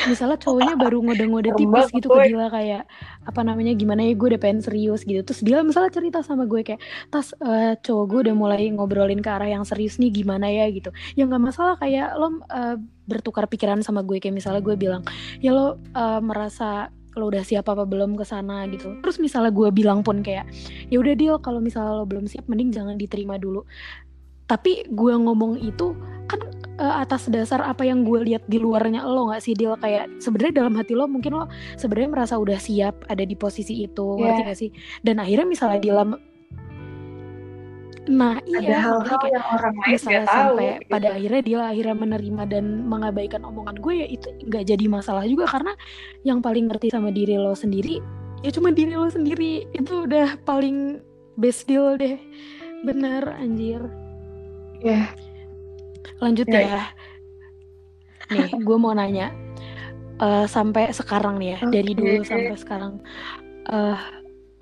[SPEAKER 1] misalnya cowoknya baru ngode-ngode tipis gitu ke Dila kayak apa namanya gimana ya gue udah pengen serius gitu terus Dila misalnya cerita sama gue kayak tas uh, cowok gue udah mulai ngobrolin ke arah yang serius nih gimana ya gitu ya nggak masalah kayak lo uh, bertukar pikiran sama gue kayak misalnya gue bilang ya lo uh, merasa lo udah siap apa belum ke sana gitu. Terus misalnya gue bilang pun kayak ya udah deal kalau misalnya lo belum siap mending jangan diterima dulu. Tapi gue ngomong itu kan uh, atas dasar apa yang gue lihat di luarnya lo nggak sih deal kayak sebenarnya dalam hati lo mungkin lo sebenarnya merasa udah siap ada di posisi itu yeah. ngerti gak sih? Dan akhirnya misalnya di dalam Nah
[SPEAKER 2] iya ada hal-hal yang orang lain tahu sampai
[SPEAKER 1] gitu. pada akhirnya dia akhirnya menerima dan mengabaikan omongan gue ya itu nggak jadi masalah juga karena yang paling ngerti sama diri lo sendiri ya cuma diri lo sendiri itu udah paling best deal deh bener anjir
[SPEAKER 2] ya yeah.
[SPEAKER 1] Lanjut yeah. ya nih <laughs> gue mau nanya uh, sampai sekarang nih ya okay. dari dulu sampai sekarang uh,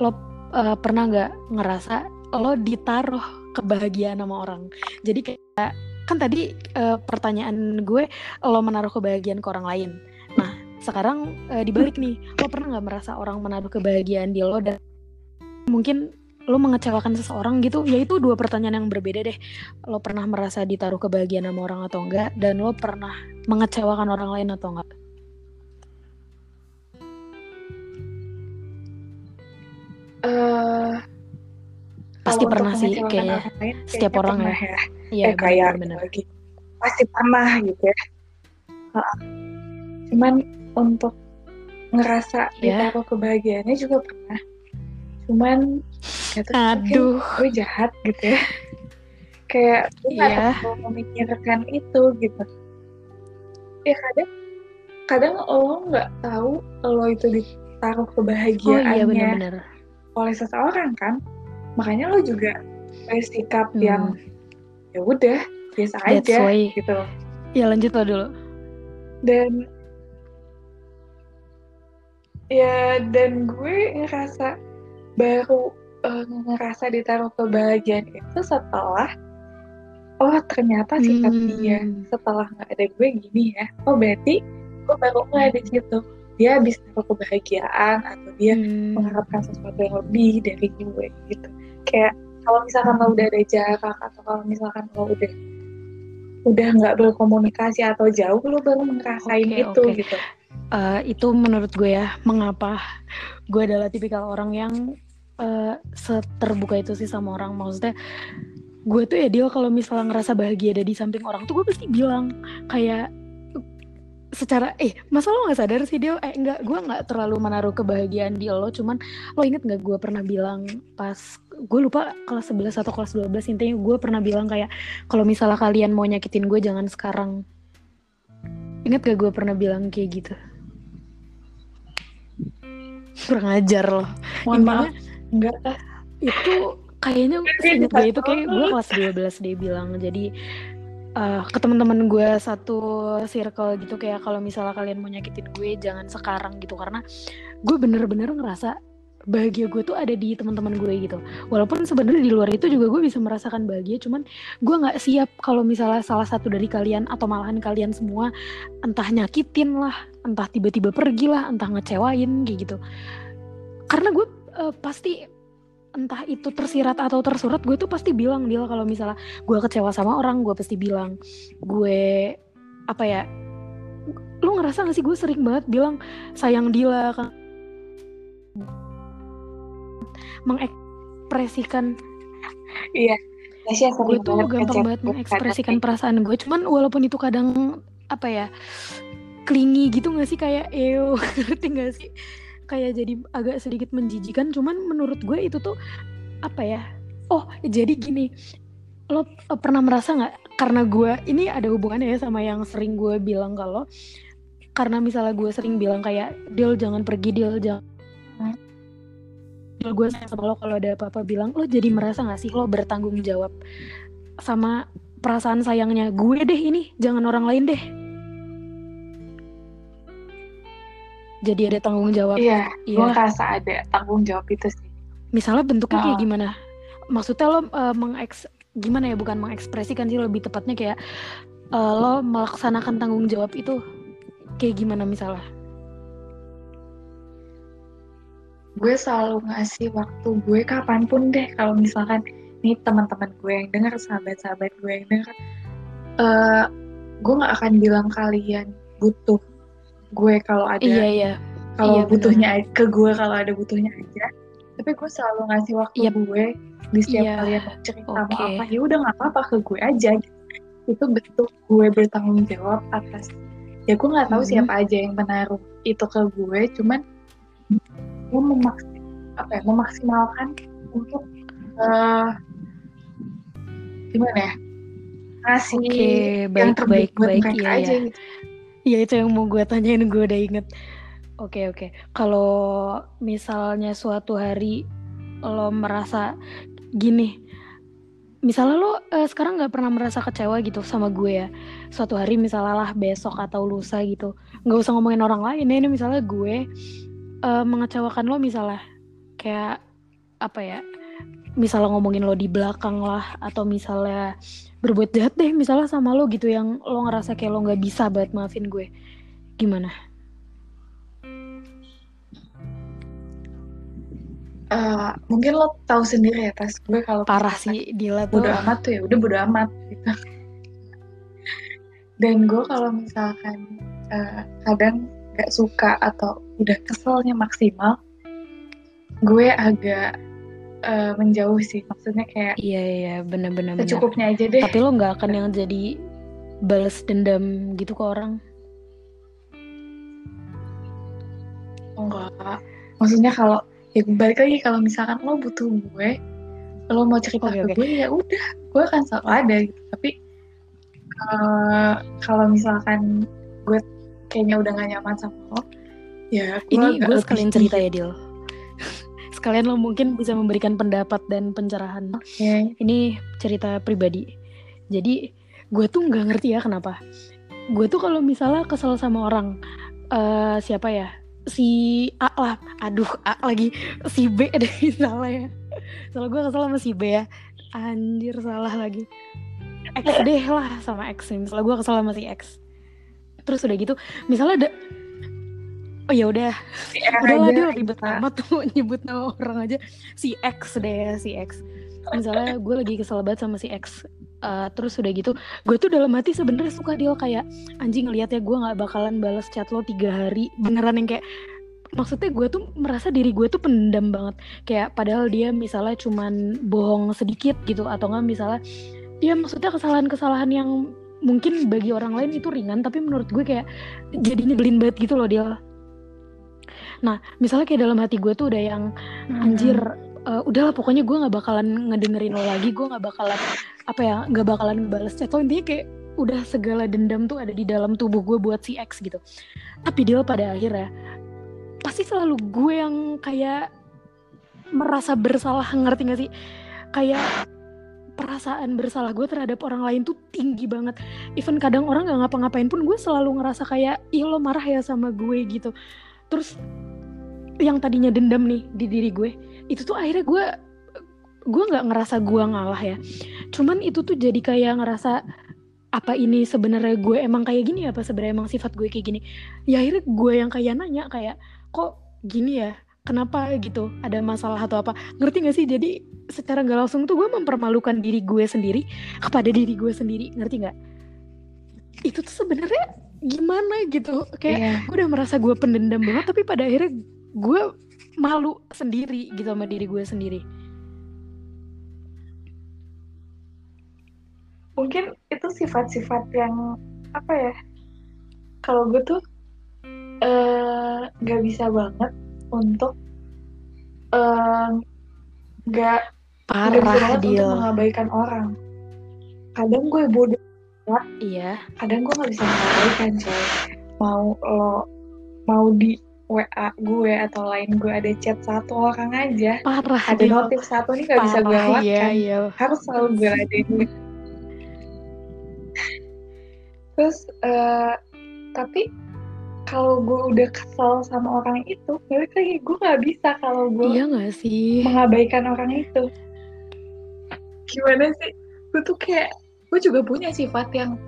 [SPEAKER 1] lo uh, pernah nggak ngerasa lo ditaruh kebahagiaan sama orang. Jadi kayak kan tadi uh, pertanyaan gue lo menaruh kebahagiaan ke orang lain. Nah sekarang uh, dibalik nih, lo pernah nggak merasa orang menaruh kebahagiaan di lo dan mungkin lo mengecewakan seseorang gitu? Ya itu dua pertanyaan yang berbeda deh. Lo pernah merasa ditaruh kebahagiaan sama orang atau enggak? Dan lo pernah mengecewakan orang lain atau enggak?
[SPEAKER 2] Uh,
[SPEAKER 1] pasti pernah sih kayaknya lain, setiap orang ya, ya.
[SPEAKER 2] Iya, eh, kayak bener, bener. Gitu. pasti pernah gitu ya cuman untuk ngerasa yeah. ditaruh kebahagiaannya juga pernah cuman
[SPEAKER 1] aduh
[SPEAKER 2] gue jahat gitu ya <laughs> kayak gue yeah. gak memikirkan itu gitu ya kadang kadang lo nggak tahu lo itu ditaruh kebahagiaannya oh, iya, bener -bener. oleh seseorang kan makanya lo juga bersikap hmm. yang ya udah biasa That's aja why. gitu
[SPEAKER 1] ya lanjut lo dulu
[SPEAKER 2] dan ya dan gue ngerasa baru uh, ngerasa ditaruh kebahagiaan itu setelah oh ternyata sikap hmm. dia setelah nggak ada gue gini ya oh berarti gue baru nggak di situ dia bisa taruh kebahagiaan atau dia hmm. mengharapkan sesuatu yang lebih dari gue gitu kayak kalau misalkan lo udah ada jarak atau kalau misalkan lo udah udah nggak berkomunikasi atau jauh lo baru ngerasain okay, itu okay. gitu
[SPEAKER 1] uh, itu menurut gue ya mengapa gue adalah tipikal orang yang uh, seterbuka itu sih sama orang. Maksudnya gue tuh ya dia kalau misalnya ngerasa bahagia ada di samping orang tuh gue pasti bilang kayak secara eh masa lo nggak sadar sih dia eh nggak gue nggak terlalu menaruh kebahagiaan di lo cuman lo inget nggak gue pernah bilang pas gue lupa kelas 11 atau kelas 12 intinya gue pernah bilang kayak kalau misalnya kalian mau nyakitin gue jangan sekarang. Inget gak gue pernah bilang kayak gitu kurang ajar loh.
[SPEAKER 2] Intinya enggak
[SPEAKER 1] itu kayaknya inget gue itu kayak gue kelas 12 dia bilang. Jadi uh, ke teman-teman gue satu circle gitu kayak kalau misalnya kalian mau nyakitin gue jangan sekarang gitu. Karena gue bener-bener ngerasa bahagia gue tuh ada di teman-teman gue gitu. Walaupun sebenarnya di luar itu juga gue bisa merasakan bahagia cuman gue nggak siap kalau misalnya salah satu dari kalian atau malahan kalian semua entah nyakitin lah entah tiba-tiba pergi lah entah ngecewain kayak gitu. Karena gue uh, pasti entah itu tersirat atau tersurat gue tuh pasti bilang dia kalau misalnya gue kecewa sama orang gue pasti bilang gue apa ya lu ngerasa gak sih gue sering banget bilang sayang Dila kan mengekspresikan
[SPEAKER 2] iya
[SPEAKER 1] gue tuh gampang banget mengekspresikan perasaan gue cuman walaupun itu kadang apa ya klingi gitu gak sih? Kayak ew <laughs> ngerti gak sih? Kayak jadi agak sedikit menjijikan. Cuman menurut gue itu tuh apa ya? Oh jadi gini. Lo eh, pernah merasa nggak? Karena gue ini ada hubungannya ya sama yang sering gue bilang kalau karena misalnya gue sering bilang kayak deal jangan pergi deal jangan deal gue sama lo kalau ada apa-apa bilang lo jadi merasa nggak sih lo bertanggung jawab sama perasaan sayangnya gue deh ini? Jangan orang lain deh jadi ada tanggung jawab.
[SPEAKER 2] Iya, iya. gue ngerasa ada tanggung jawab itu sih.
[SPEAKER 1] Misalnya bentuknya oh. kayak gimana? Maksudnya lo uh, mengeks gimana ya bukan mengekspresikan sih lebih tepatnya kayak uh, lo melaksanakan tanggung jawab itu kayak gimana misalnya?
[SPEAKER 2] Gue selalu ngasih waktu gue kapan pun deh kalau misalkan nih teman-teman gue yang dengar sahabat-sahabat gue yang dengar uh, gue nggak akan bilang kalian butuh gue kalau ada
[SPEAKER 1] iya iya
[SPEAKER 2] kalau iya, butuhnya bener. ke gue kalau ada butuhnya aja tapi gue selalu ngasih waktu yep. gue di setiap yeah. kalian cerita okay. mau apa ya udah nggak apa-apa ke gue aja itu bentuk gue bertanggung jawab atas ya gue nggak tahu mm -hmm. siapa aja yang menaruh itu ke gue cuman gue memaks apa ya memaksimalkan untuk uh, gimana ya ngasih
[SPEAKER 1] okay, baik, yang terbaik baik, buat baik, mereka iya, aja iya. gitu. Iya itu yang mau gue tanyain gue udah inget. Oke okay, oke. Okay. Kalau misalnya suatu hari lo merasa gini, misalnya lo uh, sekarang nggak pernah merasa kecewa gitu sama gue ya. Suatu hari misalnya lah besok atau lusa gitu, nggak usah ngomongin orang lain ya. Ini misalnya gue uh, mengecewakan lo misalnya kayak apa ya? Misalnya ngomongin lo di belakang lah atau misalnya berbuat jahat deh misalnya sama lo gitu yang lo ngerasa kayak lo nggak bisa buat maafin gue. Gimana?
[SPEAKER 2] uh, mungkin lo tahu sendiri ya tas gue kalau
[SPEAKER 1] parah sih Dila tuh
[SPEAKER 2] bodo amat tuh ya udah bodo amat gitu dan gue kalau misalkan uh, kadang gak suka atau udah keselnya maksimal gue agak uh, menjauh sih. Maksudnya kayak
[SPEAKER 1] iya iya bener-bener
[SPEAKER 2] secukupnya aja deh.
[SPEAKER 1] Tapi lo nggak akan yang jadi balas dendam gitu ke orang?
[SPEAKER 2] Enggak. Maksudnya kalau ya balik lagi kalau misalkan lo butuh gue lo mau cerita okay, ke okay. gue ya udah gue akan selalu ada gitu. Tapi uh, kalau misalkan gue kayaknya udah gak nyaman sama lo ya
[SPEAKER 1] gue ini gue sekalian cerita ya Dil sekalian lo mungkin bisa memberikan pendapat dan pencerahan.
[SPEAKER 2] Okay.
[SPEAKER 1] ini cerita pribadi. Jadi gue tuh nggak ngerti ya kenapa. Gue tuh kalau misalnya kesel sama orang uh, siapa ya? Si A lah. Aduh A lagi. Si B deh <laughs> salah ya salah gue kesel sama si B ya. Anjir salah lagi. X deh lah sama X misalnya gue kesel sama si X terus udah gitu misalnya ada oh ya udah. Udah lah dia ribet amat tuh <laughs> nyebut nama orang aja. Si X deh si X. Misalnya gue lagi kesel banget sama si X uh, terus udah gitu gue tuh dalam hati sebenarnya suka dia kayak anjing ngeliat ya gue nggak bakalan balas chat lo tiga hari. Beneran yang kayak maksudnya gue tuh merasa diri gue tuh pendam banget. Kayak padahal dia misalnya cuman bohong sedikit gitu atau nggak misalnya ya maksudnya kesalahan-kesalahan yang mungkin bagi orang lain itu ringan tapi menurut gue kayak jadi nyebelin banget gitu loh dia nah misalnya kayak dalam hati gue tuh udah yang hmm. anjir uh, udahlah pokoknya gue nggak bakalan ngedengerin lo lagi gue nggak bakalan apa ya nggak bakalan balas chat lo. Intinya kayak udah segala dendam tuh ada di dalam tubuh gue buat si X gitu. Tapi dia pada akhirnya pasti selalu gue yang kayak merasa bersalah ngerti gak sih? Kayak perasaan bersalah gue terhadap orang lain tuh tinggi banget. Even kadang orang nggak ngapa-ngapain pun gue selalu ngerasa kayak ih lo marah ya sama gue gitu. Terus yang tadinya dendam nih di diri gue itu tuh akhirnya gue gue nggak ngerasa gue ngalah ya. Cuman itu tuh jadi kayak ngerasa apa ini sebenarnya gue emang kayak gini? Apa sebenarnya emang sifat gue kayak gini? Ya akhirnya gue yang kayak nanya kayak kok gini ya? Kenapa gitu? Ada masalah atau apa? Ngerti gak sih? Jadi secara nggak langsung tuh gue mempermalukan diri gue sendiri kepada diri gue sendiri. Ngerti nggak? Itu tuh sebenarnya gimana gitu? Kayak yeah. gue udah merasa gue pendendam banget tapi pada akhirnya gue malu sendiri gitu sama diri gue sendiri.
[SPEAKER 2] Mungkin itu sifat-sifat yang apa ya kalau gue tuh eh, nggak uh, bisa banget untuk nggak uh,
[SPEAKER 1] parah dia
[SPEAKER 2] untuk mengabaikan orang. Kadang gue bodoh
[SPEAKER 1] iya.
[SPEAKER 2] kadang gue nggak bisa mengabaikan coy. Mau lo mau di WA gue atau lain gue ada chat satu orang aja.
[SPEAKER 1] Parah
[SPEAKER 2] ada dia. notif satu nih gak bisa gue lewatkan. iya, iya. harus selalu gue ladenin. Terus uh, tapi kalau gue udah kesal sama orang itu balik lagi gue nggak bisa kalau gue
[SPEAKER 1] iya gak sih?
[SPEAKER 2] mengabaikan orang itu. Gimana sih? Gue tuh kayak gue juga punya sifat yang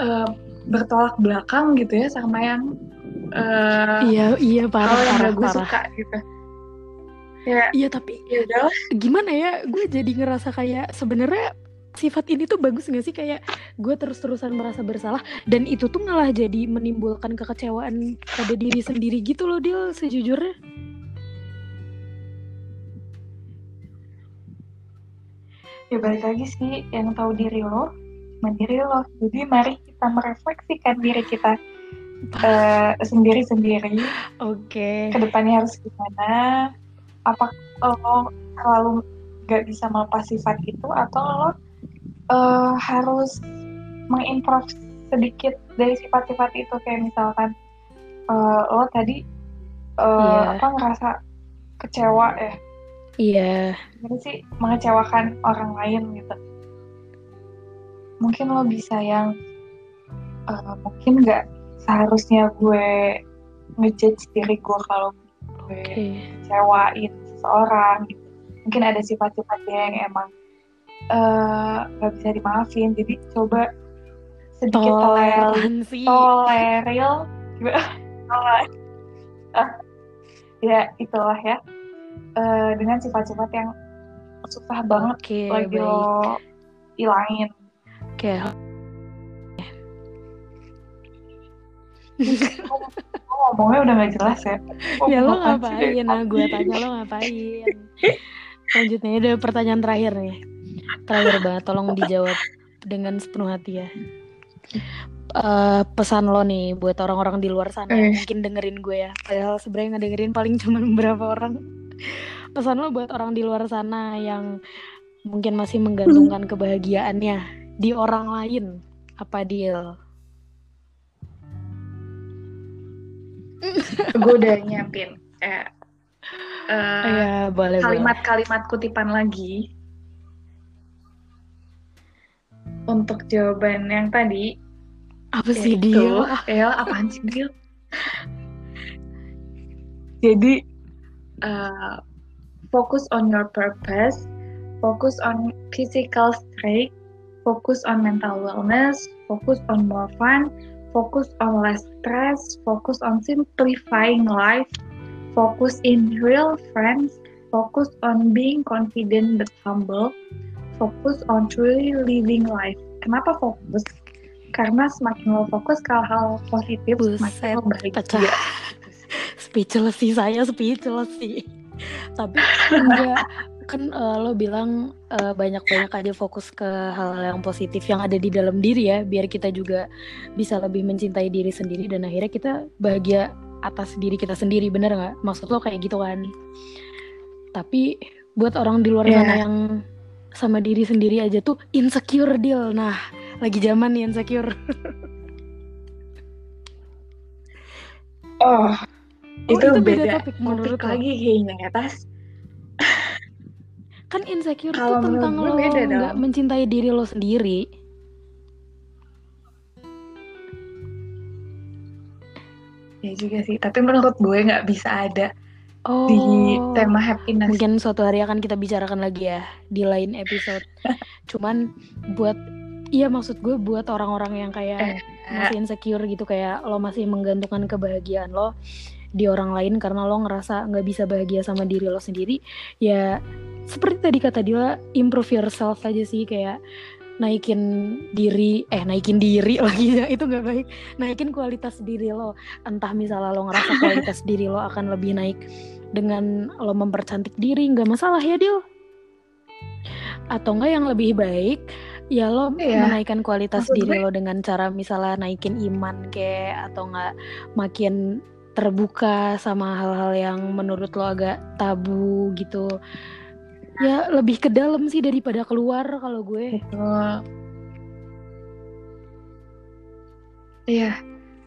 [SPEAKER 2] uh, bertolak belakang gitu ya sama yang uh,
[SPEAKER 1] iya iya parah
[SPEAKER 2] hal yang
[SPEAKER 1] parah,
[SPEAKER 2] gue
[SPEAKER 1] parah.
[SPEAKER 2] suka gitu. Ya.
[SPEAKER 1] Iya tapi
[SPEAKER 2] ya udah
[SPEAKER 1] gimana ya gue jadi ngerasa kayak sebenarnya sifat ini tuh bagus gak sih? Kayak gue terus-terusan merasa bersalah dan itu tuh malah jadi menimbulkan kekecewaan pada diri sendiri gitu loh Dil sejujurnya.
[SPEAKER 2] Ya balik lagi sih yang tahu diri lo mandiri lo. Jadi mari kita merefleksikan diri kita uh, sendiri-sendiri.
[SPEAKER 1] Oke.
[SPEAKER 2] Ke depannya harus gimana? Apa lo selalu gak bisa melepas sifat itu atau lo uh, harus mengimprove sedikit dari sifat-sifat itu? Kayak misalkan uh, lo tadi uh,
[SPEAKER 1] Iya.
[SPEAKER 2] apa ngerasa kecewa ya?
[SPEAKER 1] Iya.
[SPEAKER 2] Gimana sih mengecewakan orang lain gitu? Mungkin lo bisa yang uh, mungkin nggak seharusnya gue ngejudge diri gue kalau gue kecewain seseorang gitu. mungkin ada sifat-sifat dia yang emang eh, nggak bisa dimaafin. Jadi coba sedikit toler
[SPEAKER 1] toleransi.
[SPEAKER 2] Toleril. Ah, <laughs> ya itulah ya. Eh, dengan sifat-sifat yang susah banget
[SPEAKER 1] oke
[SPEAKER 2] lagi
[SPEAKER 1] baik.
[SPEAKER 2] lo ilangin.
[SPEAKER 1] Oke
[SPEAKER 2] Lo ngomongnya udah gak jelas ya. Gua
[SPEAKER 1] ya lo ngapain? Nah gue tanya lo ngapain? Lanjutnya ada pertanyaan terakhir nih. Terakhir banget tolong dijawab dengan sepenuh hati ya. Eh, pesan lo nih buat orang-orang di luar sana yang
[SPEAKER 2] Eh.
[SPEAKER 1] mungkin dengerin gue ya. Padahal sebenarnya nggak dengerin paling cuma <laughs> beberapa orang. Pesan lo buat orang di luar sana yang mungkin masih menggantungkan kebahagiaannya di orang lain apa deal
[SPEAKER 2] gue udah nyiapin eh,
[SPEAKER 1] ya boleh boleh.
[SPEAKER 2] kalimat-kalimat kutipan lagi. Untuk jawaban yang tadi.
[SPEAKER 1] Apa sih deal
[SPEAKER 2] ya apaan sih Dil? jadi eh, fokus on your purpose fokus on physical strength fokus on mental wellness fokus on more fun fokus on less stress fokus on simplifying life focus in real friends focus on being confident but humble fokus on truly living life. Kenapa fokus? Karena semakin lo fokus ke hal positif semakin
[SPEAKER 1] Buset,
[SPEAKER 2] lo bahagia.
[SPEAKER 1] pecah. <laughs> speechless sih saya speechless sih. Tapi <laughs> enggak kan eh, lo bilang eh, banyak-banyak aja fokus ke hal-hal yang positif yang ada di dalam diri ya biar kita juga bisa lebih mencintai diri sendiri dan akhirnya kita bahagia atas diri kita sendiri bener nggak? Maksud lo kayak gitu kan? Tapi buat orang di luar
[SPEAKER 2] Iya.
[SPEAKER 1] sana yang sama diri sendiri aja tuh insecure deal nah lagi zaman nih insecure. <laughs>
[SPEAKER 2] Oh
[SPEAKER 1] Oh,
[SPEAKER 2] itu,
[SPEAKER 1] itu
[SPEAKER 2] beda,
[SPEAKER 1] beda topik menurut
[SPEAKER 2] topik
[SPEAKER 1] lo.
[SPEAKER 2] lagi kayaknya ya tas
[SPEAKER 1] kan insecure tuh tentang lo nggak mencintai diri lo sendiri.
[SPEAKER 2] Ya juga sih tapi menurut gue nggak bisa ada
[SPEAKER 1] oh
[SPEAKER 2] di tema happiness.
[SPEAKER 1] mungkin suatu hari akan kita bicarakan lagi ya di lain episode. <laughs> Cuman buat iya maksud gue buat orang-orang yang kayak
[SPEAKER 2] Eh,
[SPEAKER 1] masih insecure gitu kayak lo masih menggantungkan kebahagiaan lo di orang lain karena lo ngerasa nggak bisa bahagia sama diri lo sendiri ya seperti tadi kata dia improve yourself aja sih kayak naikin diri eh naikin diri lagi ya itu nggak baik naikin kualitas diri lo entah misalnya lo ngerasa kualitas <laughs> diri lo akan lebih naik dengan lo mempercantik diri nggak masalah ya Dil atau enggak yang lebih baik ya lo
[SPEAKER 2] Iya.
[SPEAKER 1] menaikkan kualitas
[SPEAKER 2] Maksud
[SPEAKER 1] diri
[SPEAKER 2] gue-
[SPEAKER 1] lo dengan cara misalnya naikin iman kayak atau enggak makin terbuka sama hal-hal yang menurut lo agak tabu gitu. Ya lebih ke dalam sih daripada keluar kalau gue.
[SPEAKER 2] Iya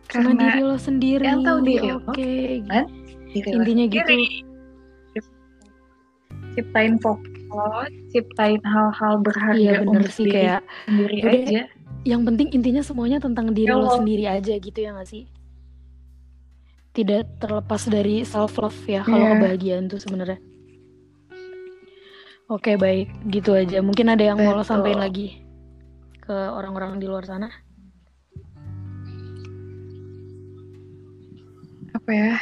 [SPEAKER 1] sama
[SPEAKER 2] karena
[SPEAKER 1] diri lo sendiri
[SPEAKER 2] yang tahu diri
[SPEAKER 1] oke
[SPEAKER 2] kan? diri lo
[SPEAKER 1] intinya gitu.
[SPEAKER 2] Ciptain fokus ciptain hal-hal berharga
[SPEAKER 1] iya bener
[SPEAKER 2] untuk
[SPEAKER 1] sih
[SPEAKER 2] diri
[SPEAKER 1] kayak
[SPEAKER 2] sendiri aja.
[SPEAKER 1] yang penting intinya semuanya tentang diri
[SPEAKER 2] Ya
[SPEAKER 1] lo sendiri aja gitu ya gak sih tidak terlepas dari self love ya kalau
[SPEAKER 2] yeah.
[SPEAKER 1] kebahagiaan tuh sebenarnya. Oke, baik. Gitu aja. Mungkin ada yang Betul. mau lo sampaikan lagi ke orang-orang di luar sana?
[SPEAKER 2] Apa ya?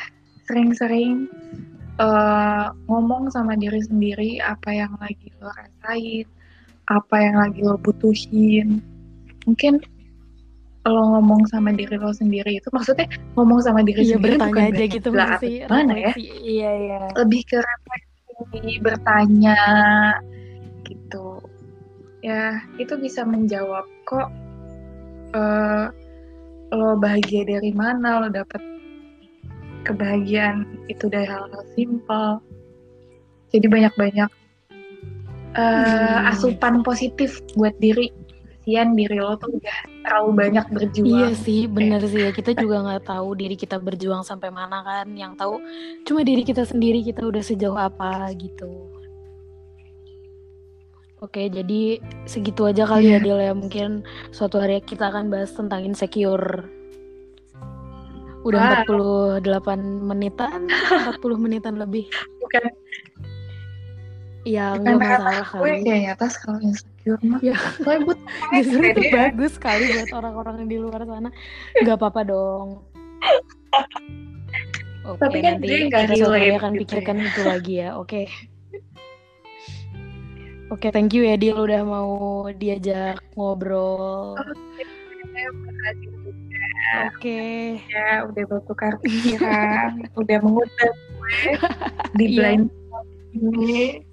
[SPEAKER 2] Sering-sering uh, ngomong sama diri sendiri apa yang lagi lo rasain, apa yang lagi lo butuhin. Mungkin lo ngomong sama diri lo sendiri itu maksudnya ngomong sama diri
[SPEAKER 1] iya,
[SPEAKER 2] sendiri
[SPEAKER 1] bertanya
[SPEAKER 2] bukan
[SPEAKER 1] aja gitu
[SPEAKER 2] sih mana ya?
[SPEAKER 1] iya iya.
[SPEAKER 2] Lebih ke refleksi bertanya gitu. Ya itu bisa menjawab kok uh, lo bahagia dari mana lo dapet kebahagiaan itu dari hal-hal simpel. Jadi banyak-banyak uh, hmm. asupan positif buat diri. Kasihan diri lo tuh udah terlalu banyak berjuang.
[SPEAKER 1] Iya sih, bener sih ya. Kita juga nggak tahu diri kita berjuang sampai mana kan. Yang tahu cuma diri kita sendiri kita udah sejauh apa gitu. Oke, jadi segitu aja kali yeah. ya Dil ya. Mungkin suatu hari kita akan bahas tentang insecure. Udah ah. 48 menitan, 40 menitan lebih.
[SPEAKER 2] Bukan.
[SPEAKER 1] Ya, nggak masalah
[SPEAKER 2] kali. Gue kayaknya atas kalau insecure mah
[SPEAKER 1] ya. buat <laughs> justru itu bagus sekali buat orang-orang yang di luar sana nggak apa-apa dong <laughs> Oke,
[SPEAKER 2] Tapi kan
[SPEAKER 1] nanti
[SPEAKER 2] dia
[SPEAKER 1] kita suatu hari akan
[SPEAKER 2] gitu
[SPEAKER 1] pikirkan
[SPEAKER 2] ya.
[SPEAKER 1] itu lagi ya. Oke. Oke, thank you ya Dil udah mau diajak ngobrol. Oke.
[SPEAKER 2] Ya, udah bertukar pikiran, <laughs> udah mengundang gue di iya. blind ini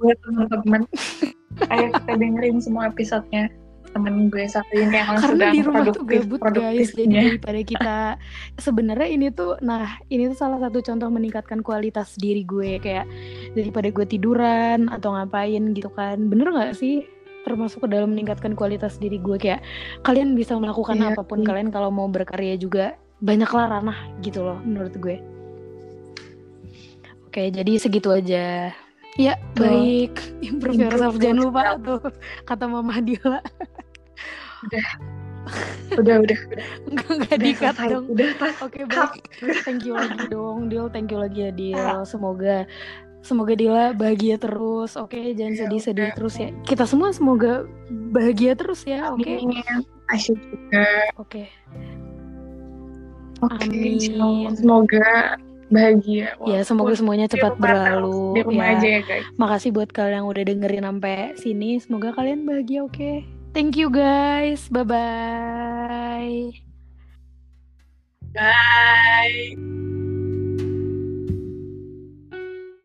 [SPEAKER 2] buat teman-teman. <laughs> Ayo kita dengerin semua episodenya. Temen gue satu ini yang
[SPEAKER 1] karena
[SPEAKER 2] di
[SPEAKER 1] rumah tuh gabut guys. Jadi daripada kita <laughs> sebenarnya ini tuh nah ini tuh salah satu contoh meningkatkan kualitas diri gue. Kayak daripada gue tiduran atau ngapain gitu kan. Bener nggak sih? Termasuk ke dalam meningkatkan kualitas diri gue. Kayak kalian bisa melakukan iya, apa pun. iya. kalian kalau mau berkarya juga banyaklah ranah gitu loh menurut gue. Oke jadi segitu aja Ya, baik. Improve, yourself. Jangan lupa tuh kata Mama Dila.
[SPEAKER 2] Udah. <laughs> Udah, udah, udah.
[SPEAKER 1] Enggak, enggak dikat dong.
[SPEAKER 2] Udah,
[SPEAKER 1] Oke, okay, baik. Thank you lagi dong, Dil. Thank you lagi ya, Dil. Semoga semoga Dila bahagia terus. Oke, okay? jangan iya, sedih-sedih terus ya. Kita semua semoga bahagia terus ya, oke? Okay?
[SPEAKER 2] Asyik juga.
[SPEAKER 1] Oke. Okay.
[SPEAKER 2] Oke, okay, semoga bahagia.
[SPEAKER 1] Ya semoga semuanya cepat berlalu.
[SPEAKER 2] Di rumah
[SPEAKER 1] ya.
[SPEAKER 2] aja ya guys.
[SPEAKER 1] Makasih buat kalian yang udah dengerin sampai sini. Semoga kalian bahagia. Oke. Okay? Thank you guys. Bye bye.
[SPEAKER 2] Bye.